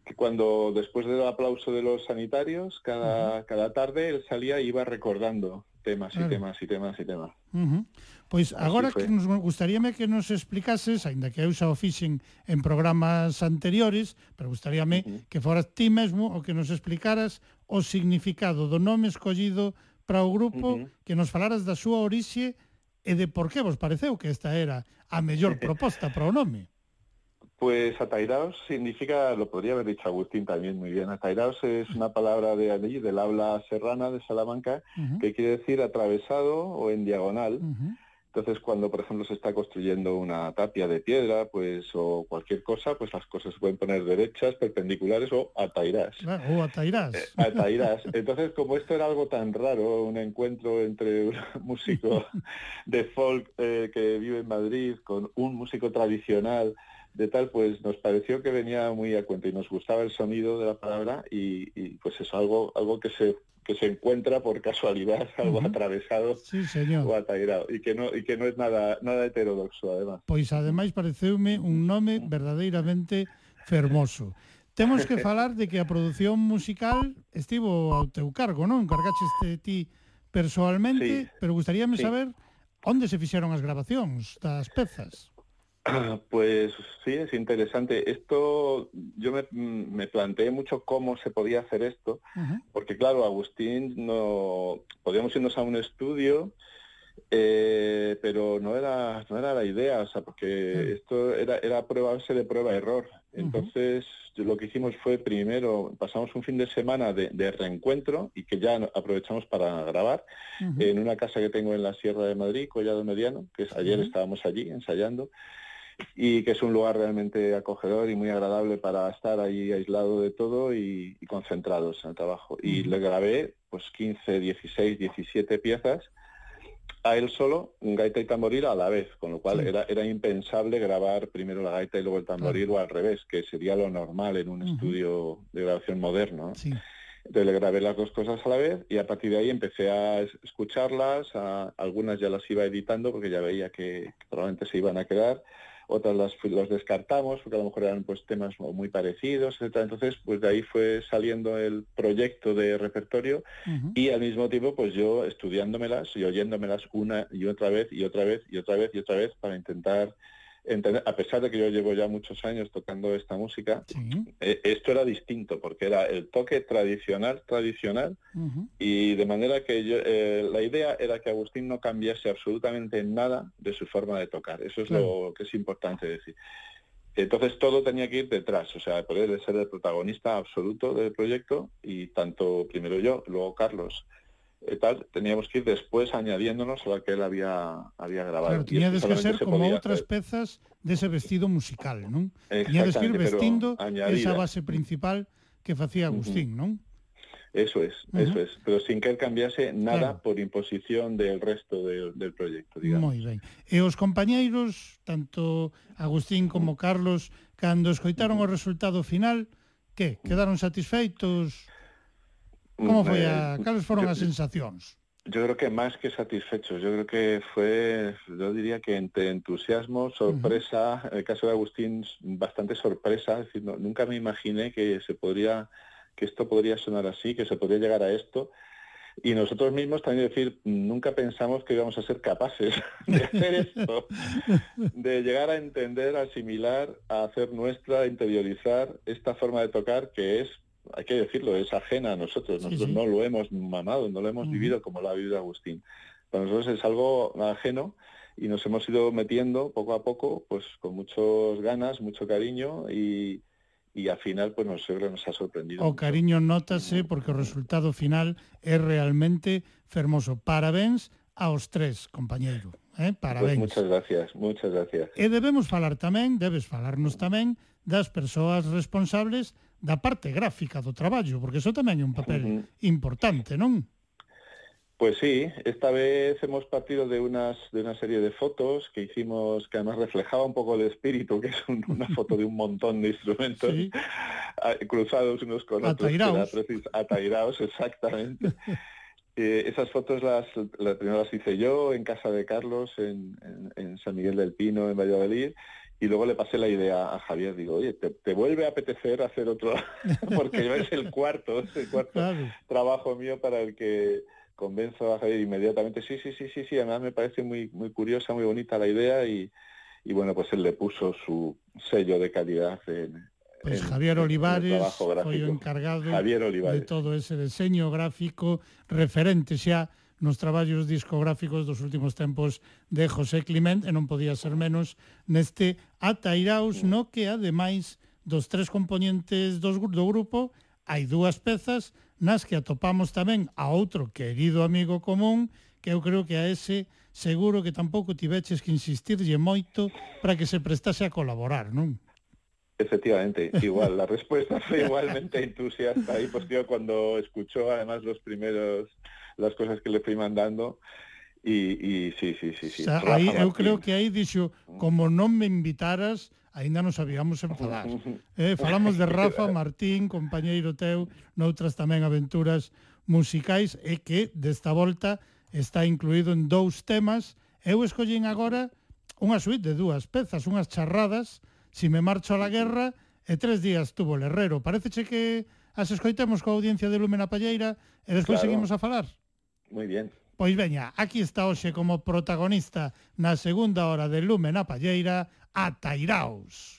que cuando después del aplauso de los sanitarios, cada, uh -huh. cada tarde él salía e iba recordando temas claro. e temas y temas y temas. Uh -huh. Pois Así agora foi. que nos gustaríame que nos explicases, aínda que eu xa o fixen en programas anteriores, pero gustaríame uh -huh. que foras ti mesmo o que nos explicaras o significado do nome escollido para o grupo, uh -huh. que nos falaras da súa orixe e de por que vos pareceu que esta era a mellor proposta para o nome. Pues atairaos significa, lo podría haber dicho Agustín también muy bien, atairaos es una palabra de allí, del habla serrana de Salamanca, que quiere decir atravesado o en diagonal. Entonces, cuando, por ejemplo, se está construyendo una tapia de piedra, pues, o cualquier cosa, pues las cosas se pueden poner derechas, perpendiculares o atairás. Claro, ou atairás. Eh, Atairás. Entonces, como esto era algo tan raro, un encuentro entre un músico de folk eh, que vive en Madrid con un músico tradicional de tal, pues nos pareció que venía muy a cuenta y nos gustaba el sonido de la palabra y, y pues es algo, algo que se que se encuentra por casualidad algo uh -huh. atravesado sí, señor. ou atairado e que no e que non é nada nada heterodoxo además. Pois ademais pareceume un nome verdadeiramente fermoso. Temos que falar de que a produción musical estivo ao teu cargo, non? Cargaches ti persoalmente, sí. pero gustaríame sí. saber onde se fixeron as grabacións das pezas. Pues sí, es interesante. Esto, yo me, me planteé mucho cómo se podía hacer esto, porque claro, Agustín, no podíamos irnos a un estudio, eh, pero no era, no era la idea, o sea, porque esto era, era prueba de prueba-error. Entonces, lo que hicimos fue primero, pasamos un fin de semana de, de reencuentro y que ya aprovechamos para grabar en una casa que tengo en la Sierra de Madrid, Collado Mediano, que es, ayer estábamos allí ensayando y que es un lugar realmente acogedor y muy agradable para estar ahí aislado de todo y, y concentrados en el trabajo. Y le grabé pues 15, 16, 17 piezas a él solo, un gaita y tamboril a la vez, con lo cual Sí. era, era impensable grabar primero la gaita y luego el tamboril o al revés, que sería lo normal en un estudio de grabación moderno. ¿no? Sí. Entonces le grabé las dos cosas a la vez y a partir de ahí empecé a es- escucharlas, a- algunas ya las iba editando porque ya veía que probablemente se iban a quedar, otras las los descartamos porque a lo mejor eran pues temas muy parecidos, etcétera. Entonces pues de ahí fue saliendo el proyecto de repertorio y al mismo tiempo pues yo estudiándomelas y oyéndomelas una y otra vez y otra vez y otra vez y otra vez para intentar a pesar de que yo llevo ya muchos años tocando esta música, Sí. eh, esto era distinto porque era el toque tradicional, tradicional, y de manera que yo, eh, la idea era que Agustín no cambiase absolutamente nada de su forma de tocar. Eso es lo que es importante decir. Entonces todo tenía que ir detrás, o sea, poder ser el protagonista absoluto del proyecto y tanto primero yo, luego Carlos, eh, tal, teníamos que ir después añadiéndonos a la que él había, había grabado. Claro, tenías que ser se como podía, otras piezas de ese vestido musical, ¿no? Tenías que ir vestindo esa base principal que facía Agustín, uh -huh. ¿no? Eso es, uh -huh. eso es, pero sin que él cambiase nada claro. por imposición del resto de, del proyecto, digamos. Moi ben. E os compañeiros, tanto Agustín como Carlos, cando escoitaron uh -huh. o resultado final, que? Quedaron satisfeitos? Como foi a... Cales foron yo- as sensacións? Yo creo que más que satisfechos, yo creo que fue, yo diría que entre entusiasmo, sorpresa, en el caso de Agustín, bastante sorpresa, es decir, no- nunca me imaginé que se podría, que esto podría sonar así, que se podría llegar a esto. Y nosotros mismos también decir, nunca pensamos que íbamos a ser capaces de hacer esto, de llegar a entender, asimilar, a hacer nuestra, a interiorizar esta forma de tocar que es hay que decirlo, es ajena a nosotros. Nosotros sí. no lo hemos mamado, no lo hemos Ujú. vivido como lo ha vivido Agustín. Para nosotros es algo ajeno y nos hemos ido metiendo poco a poco, pues con muchas ganas, mucho cariño y, y al final pues nos, yo creo que nos ha sorprendido. O mucho. cariño notase porque o resultado final é realmente fermoso. Parabéns aos tres, compañeiro. Eh? Pues Parabéns. muchas gracias, muchas gracias. E debemos falar tamén, debes falarnos tamén das persoas responsables da parte gráfica do traballo, porque iso tamén é un papel importante, non? Pues sí, esta vez hemos partido de unas de una serie de fotos que hicimos que además reflejaba un poco el espíritu, que es un- una foto de un montón de instrumentos Sí. cruzados unos con otros, Atairaos. atairaos, exactamente. Eh, esas fotos las, las primero las hice yo en casa de Carlos en, en- en San Miguel del Pino, en Valladolid, y luego le pasé la idea a Javier, digo, oye, ¿te, te vuelve a apetecer hacer otro? Porque yo es el cuarto, es el cuarto Claro. trabajo mío para el que convenzo a Javier inmediatamente, sí, sí, sí, sí, sí, además me parece muy, muy curiosa, muy bonita la idea y, y bueno, pues él le puso su sello de calidad en, en- Javier Olivares gráfico. encargado Javier de todo ese deseño gráfico referente xa nos traballos discográficos dos últimos tempos de José Clement e non podía ser menos neste Atairaos no que ademais dos tres componentes dos, do grupo hai dúas pezas nas que atopamos tamén a outro querido amigo común que eu creo que a ese seguro que tampouco tiveches que insistirlle moito para que se prestase a colaborar, non? Efectivamente, igual, la respuesta fue igualmente entusiasta y pues tío cuando escuchó además los primeros las cousas que le fui mandando e, e sí, sí, sí, sí. O sea, aí, eu creo que aí dixo como non me invitaras aínda nos habíamos en. Eh, falamos de Rafa Martín, compañeiro teu, noutras tamén aventuras musicais e que desta volta está incluído en dous temas. Eu escollín agora unha suite de dúas pezas, unhas charradas, si me marcho a la guerra e tres días tuvo el herrero. Pareceche que as escoitemos coa audiencia de Lúmena Palleira e despois claro. seguimos a falar. Moi bien. Pois veña, aquí está hoxe como protagonista na segunda hora de Lume na Palleira Atairaos. Tairaos.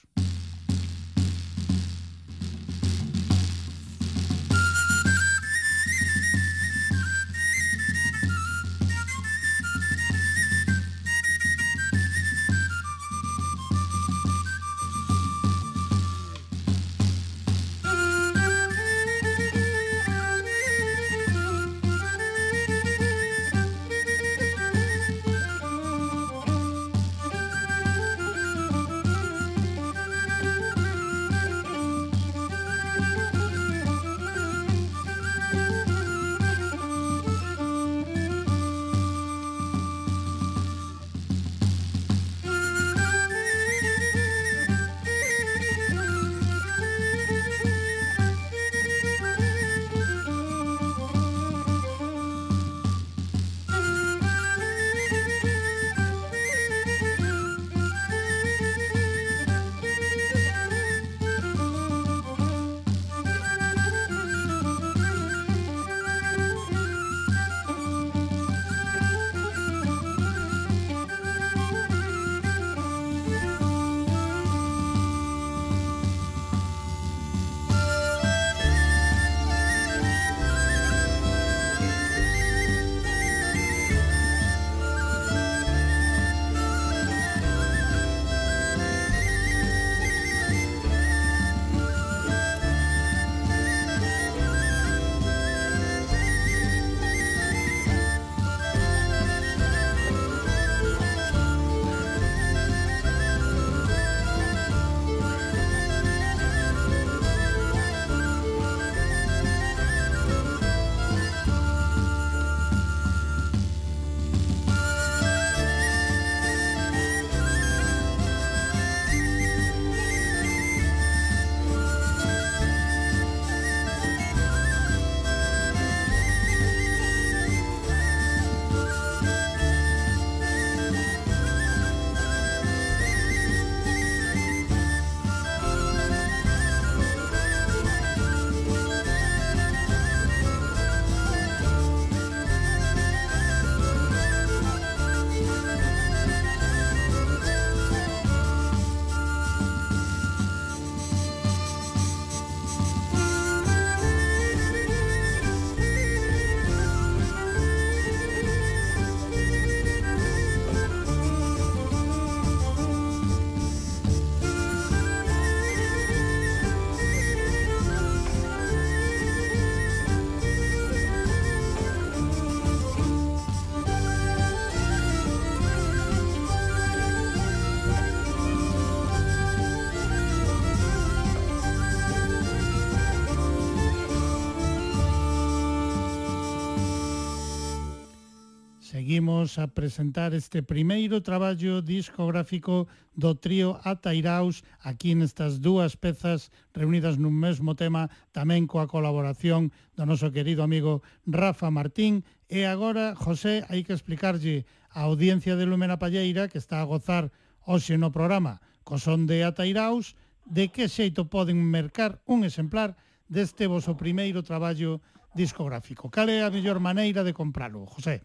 imos a presentar este primeiro traballo discográfico do trío Atairaus aquí nestas dúas pezas reunidas nun mesmo tema tamén coa colaboración do noso querido amigo Rafa Martín e agora, José, hai que explicarlle a audiencia de Lumena Palleira que está a gozar hoxe no programa co son de Atairaus de que xeito poden mercar un exemplar deste voso primeiro traballo discográfico. Cal é a mellor maneira de compralo, José?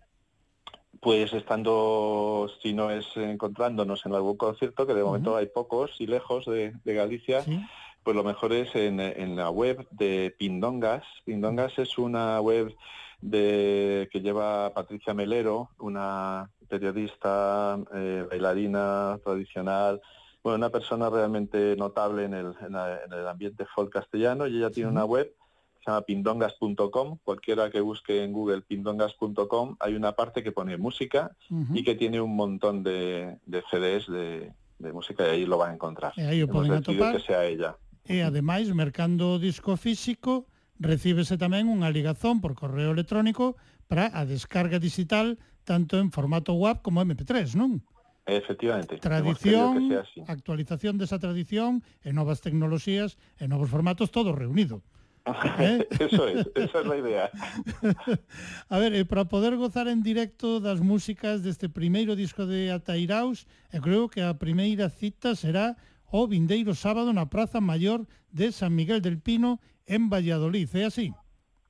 Pues estando, si no es encontrándonos en algún concierto, que de momento hay pocos y lejos de, de Galicia, Sí. pues lo mejor es en, en la web de Pindongas. Pindongas es una web de que lleva Patricia Melero, una periodista, eh, bailarina tradicional, bueno, una persona realmente notable en el, en la- en el ambiente folk castellano y ella tiene una web se llama pindongas.com, cualquiera que busque en Google pindongas.com, hay una parte que pone música uh -huh. y que tiene un montón de, de CDs de, de, música y ahí lo van a encontrar. E aí o poden atopar. que sea ella. E ademais, mercando disco físico, recíbese tamén unha ligazón por correo electrónico para a descarga digital tanto en formato web como MP3, non? Efectivamente. Tradición, actualización desa tradición e novas tecnoloxías e novos formatos todo reunido. ¿Eh? Eso es, esa es la idea. A ver, e para poder gozar en directo das músicas deste primeiro disco de Atairaus, eu creo que a primeira cita será o vindeiro sábado na Praza Mayor de San Miguel del Pino en Valladolid, é así?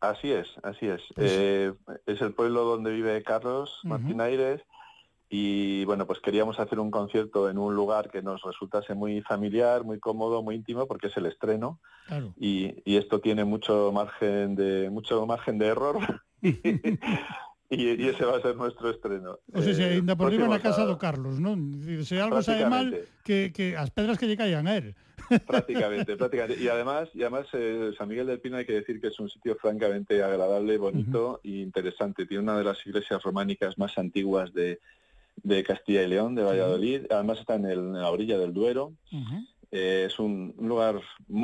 Así es, así es. Pues... Eh, es el pueblo donde vive Carlos Martín uh -huh. Aires, y bueno, pues queríamos hacer un concierto en un lugar que nos resultase muy familiar, muy cómodo, muy íntimo, porque es el estreno Claro. y, y esto tiene mucho margen de mucho margen de error y, y ese va a ser nuestro estreno. O sea, se Eh, ainda por riba na casa do Carlos, non? Dicir, Se algo sae mal, que, que as pedras que lle caigan a él. Prácticamente, prácticamente. Y además, y además eh, San Miguel del Pino hay que decir que es un sitio francamente agradable, bonito e interesante. Tiene una de las iglesias románicas más antiguas de, de Castilla y León, de Valladolid. Además está en, el, en, la orilla del Duero. Uh -huh. eh, es un, un, lugar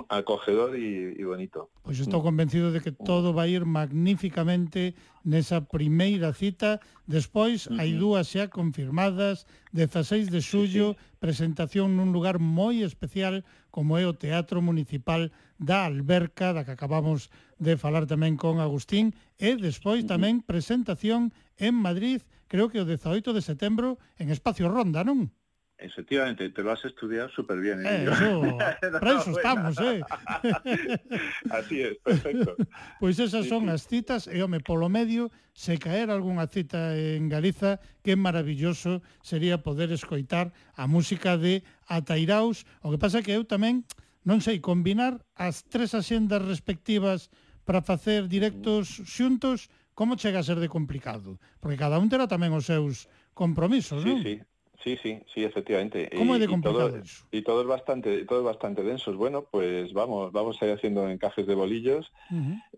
acogedor y, y bonito. Pois pues estou convencido de que mm. todo vai ir magníficamente nesa primeira cita. Despois, uh -huh. hai dúas xa confirmadas, 16 de xullo, sí, sí. presentación nun lugar moi especial como é o Teatro Municipal da Alberca, da que acabamos de falar tamén con Agustín, e despois tamén presentación en Madrid creo que o 18 de setembro en Espacio Ronda, non? Efectivamente, te lo has estudiado súper bien. ¿eh? eh eso, para eso estamos, eh. Así es, perfecto. Pois pues esas son as citas, e home, polo medio, se caer algunha cita en Galiza, que maravilloso sería poder escoitar a música de Atairaus, o que pasa que eu tamén, non sei, combinar as tres axendas respectivas para facer directos xuntos, como chega a ser de complicado? Porque cada un terá tamén os seus compromisos, Sí, non? sí. Sí, sí, sí, efectivamente. ¿Cómo es de Y- y todo- complicado eso? Y todo es bastante, todo es bastante denso. Bueno, pues vamos, vamos a ir haciendo encajes de bolillos,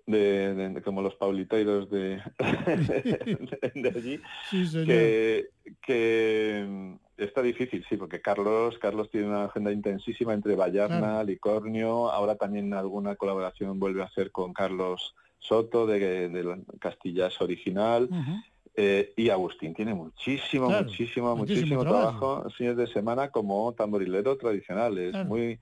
de, de- como los pauliteiros de, allí, Sí, señor. que, que mm, está difícil, sí, porque Carlos, Carlos tiene una agenda intensísima entre Vallarna, Claro. Licornio, ahora también alguna colaboración vuelve a hacer con Carlos Soto de, de la Castillas original. Eh, y Agustín tiene muchísimo, Claro, muchísimo, muchísimo muchísimo trabajo. fines de semana como tamborilero tradicional. Es Claro. muy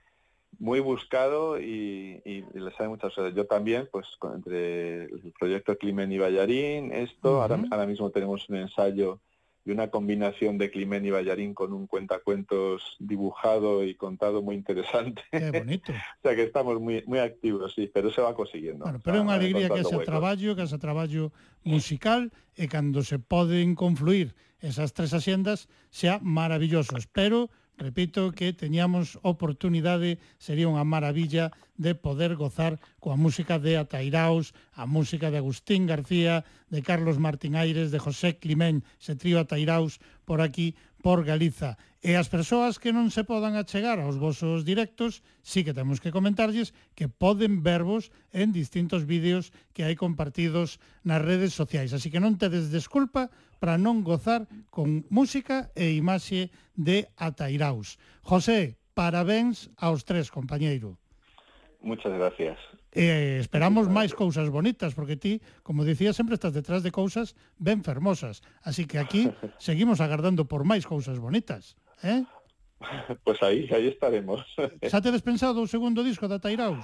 muy buscado y, y- y le sabe muchas cosas. Yo también, pues entre el proyecto Climen y Ballarín, esto, ahora mismo tenemos un ensayo de una combinación de Climén y Ballarín con un cuentacuentos dibujado y contado muy interesante. Qué bonito. o sea que estamos muy muy activos, sí, pero se va conseguindo. Bueno, pero é unha alegría que ese huecos. traballo, que ese traballo musical e cando se poden confluir esas tres haciendas sea maravilloso. Espero Repito que teñamos oportunidade, sería unha maravilla de poder gozar coa música de Atairaos, a música de Agustín García, de Carlos Martín Aires, de José Climén, se trío Atairaos por aquí, por Galiza. E as persoas que non se podan achegar aos vosos directos, sí que temos que comentarlles que poden vervos en distintos vídeos que hai compartidos nas redes sociais. Así que non tedes desculpa para non gozar con música e imaxe de Atairaus. José, parabéns aos tres, compañeiro. Muchas gracias. E eh, esperamos máis cousas bonitas, porque ti, como dicía, sempre estás detrás de cousas ben fermosas. Así que aquí seguimos agardando por máis cousas bonitas. Eh? Pois pues aí, aí estaremos. Xa te despensado o segundo disco da Tairaus?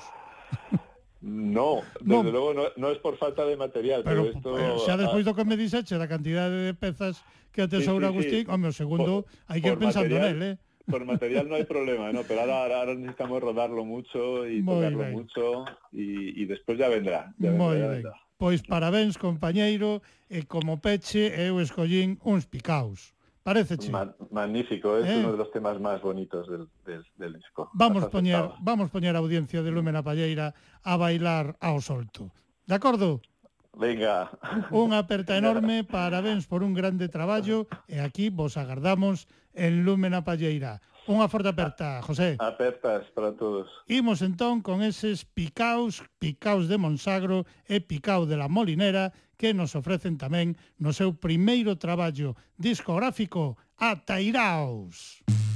No, desde no. logo no, no es por falta de material, pero, pero esto... Pero xa despois do que me diseche da cantidade de pezas que atesoura sí, sí, Agustín, sí. home, o segundo hai que ir pensando material, nel, eh? Por material no hai problema, no, pero ahora, ahora necesitamos rodarlo mucho y Muy tocarlo bien. mucho y, y despois ya vendrá, ya vendrá, Moi ya vendrá. Ben. Pois parabéns, compañeiro, e como peche eu escollín uns picaos. Parece che. Ma magnífico, é eh? uno de los temas máis bonitos del, del, del disco. Vamos poñer, vamos poñer a audiencia de Lumen a Palleira a bailar ao solto. De acordo? Venga. Unha aperta enorme, parabéns por un grande traballo e aquí vos agardamos en Lúmena Palleira. Unha forte aperta, José. Apertas para todos. Imos entón con eses picaos, picaos de Monsagro e picao de la Molinera que nos ofrecen tamén no seu primeiro traballo discográfico, Atairaos. Atairaos.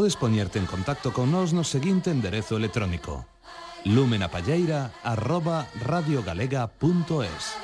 Podes poñerte en contacto con nós no seguinte enderezo electrónico. Lumenapalleira arroba radiogalega.es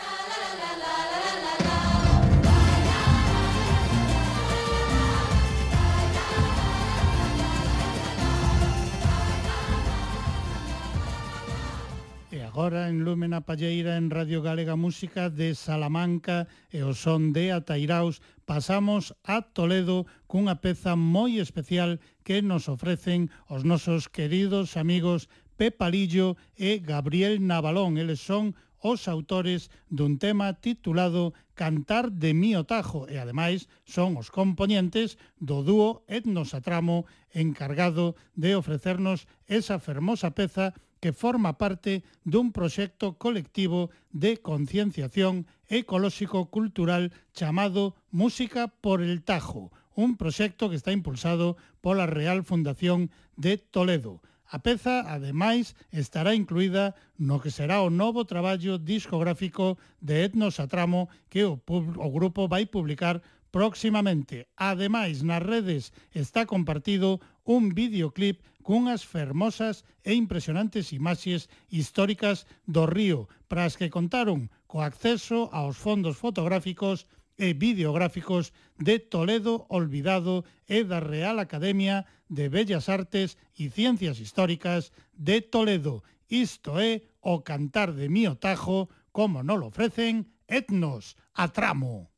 agora en Lúmena Palleira en Radio Galega Música de Salamanca e o son de Atairaus pasamos a Toledo cunha peza moi especial que nos ofrecen os nosos queridos amigos Pepalillo e Gabriel Navalón. Eles son os autores dun tema titulado Cantar de mi otajo e ademais son os componentes do dúo Etnosatramo encargado de ofrecernos esa fermosa peza que forma parte dun proxecto colectivo de concienciación ecolóxico-cultural chamado Música por el Tajo, un proxecto que está impulsado pola Real Fundación de Toledo. A peza, ademais, estará incluída no que será o novo traballo discográfico de Etnos a Tramo que o, o grupo vai publicar próximamente. Ademais, nas redes está compartido un videoclip cunhas fermosas e impresionantes imaxes históricas do río, para as que contaron co acceso aos fondos fotográficos e videográficos de Toledo Olvidado e da Real Academia de Bellas Artes e Ciencias Históricas de Toledo. Isto é o cantar de mío tajo, como no lo ofrecen Etnos a tramo.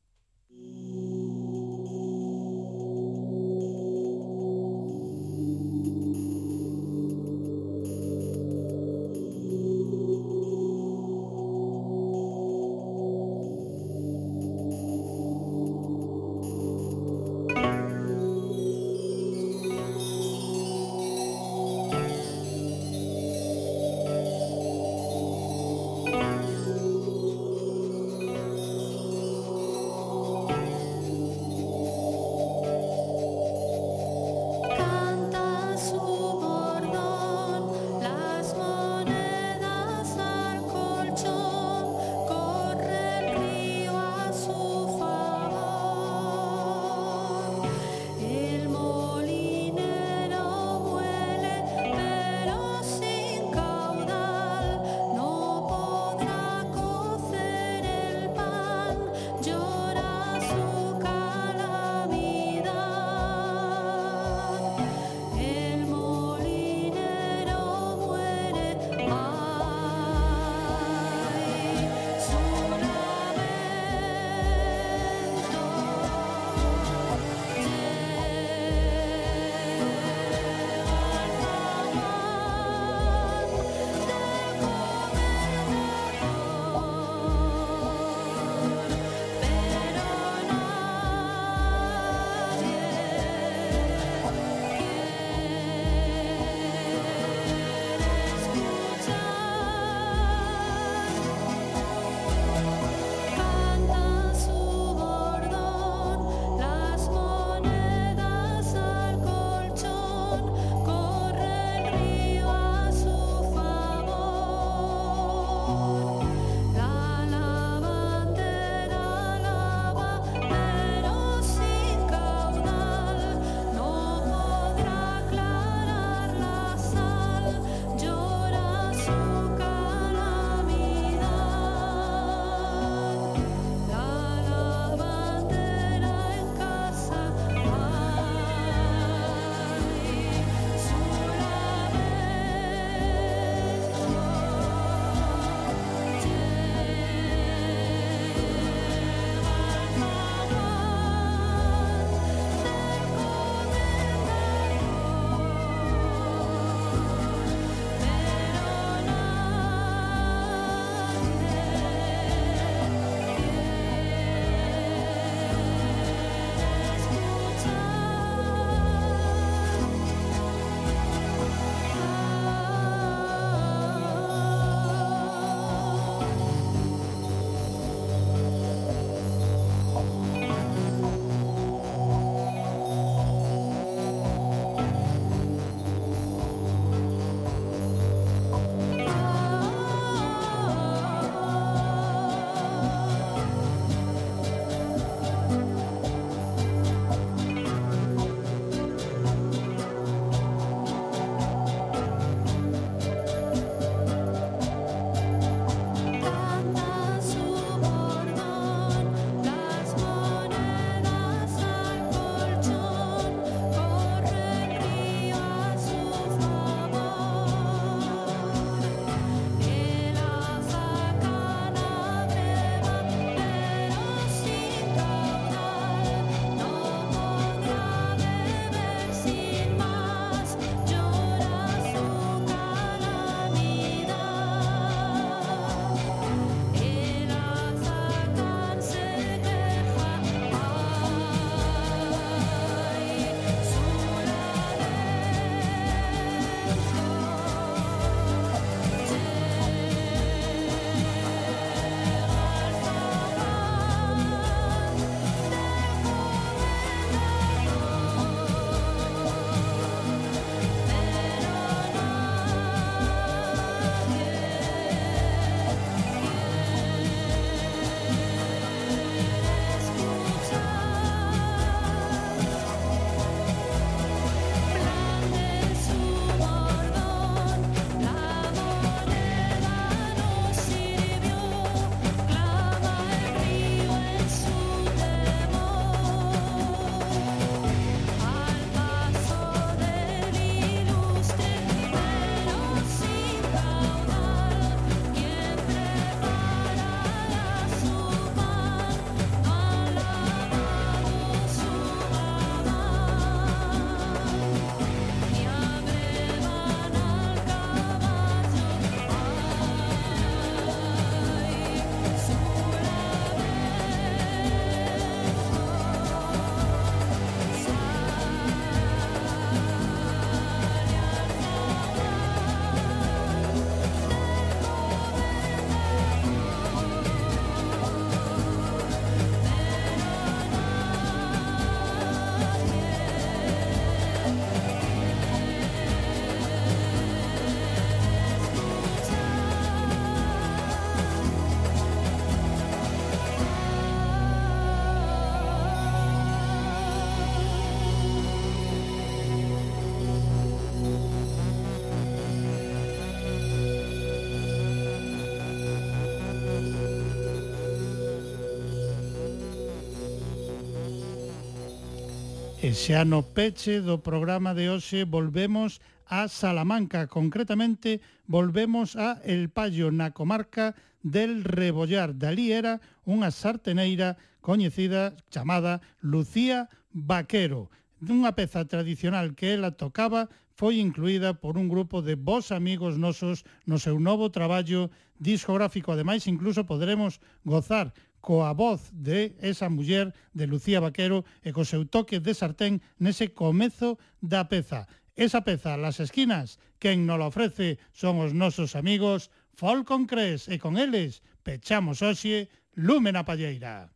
E xa no peche do programa de hoxe volvemos a Salamanca, concretamente volvemos a El Pallo na comarca del Rebollar. Dalí era unha sarteneira coñecida chamada Lucía Vaquero. Dunha peza tradicional que ela tocaba foi incluída por un grupo de vos amigos nosos no seu novo traballo discográfico. Ademais, incluso poderemos gozar coa voz de esa muller de Lucía Vaquero e co seu toque de sartén nese comezo da peza. Esa peza, Las Esquinas, quen nos ofrece son os nosos amigos Falcon Cres e con eles pechamos hoxe Lume na Palleira.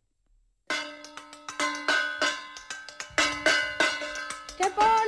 Que por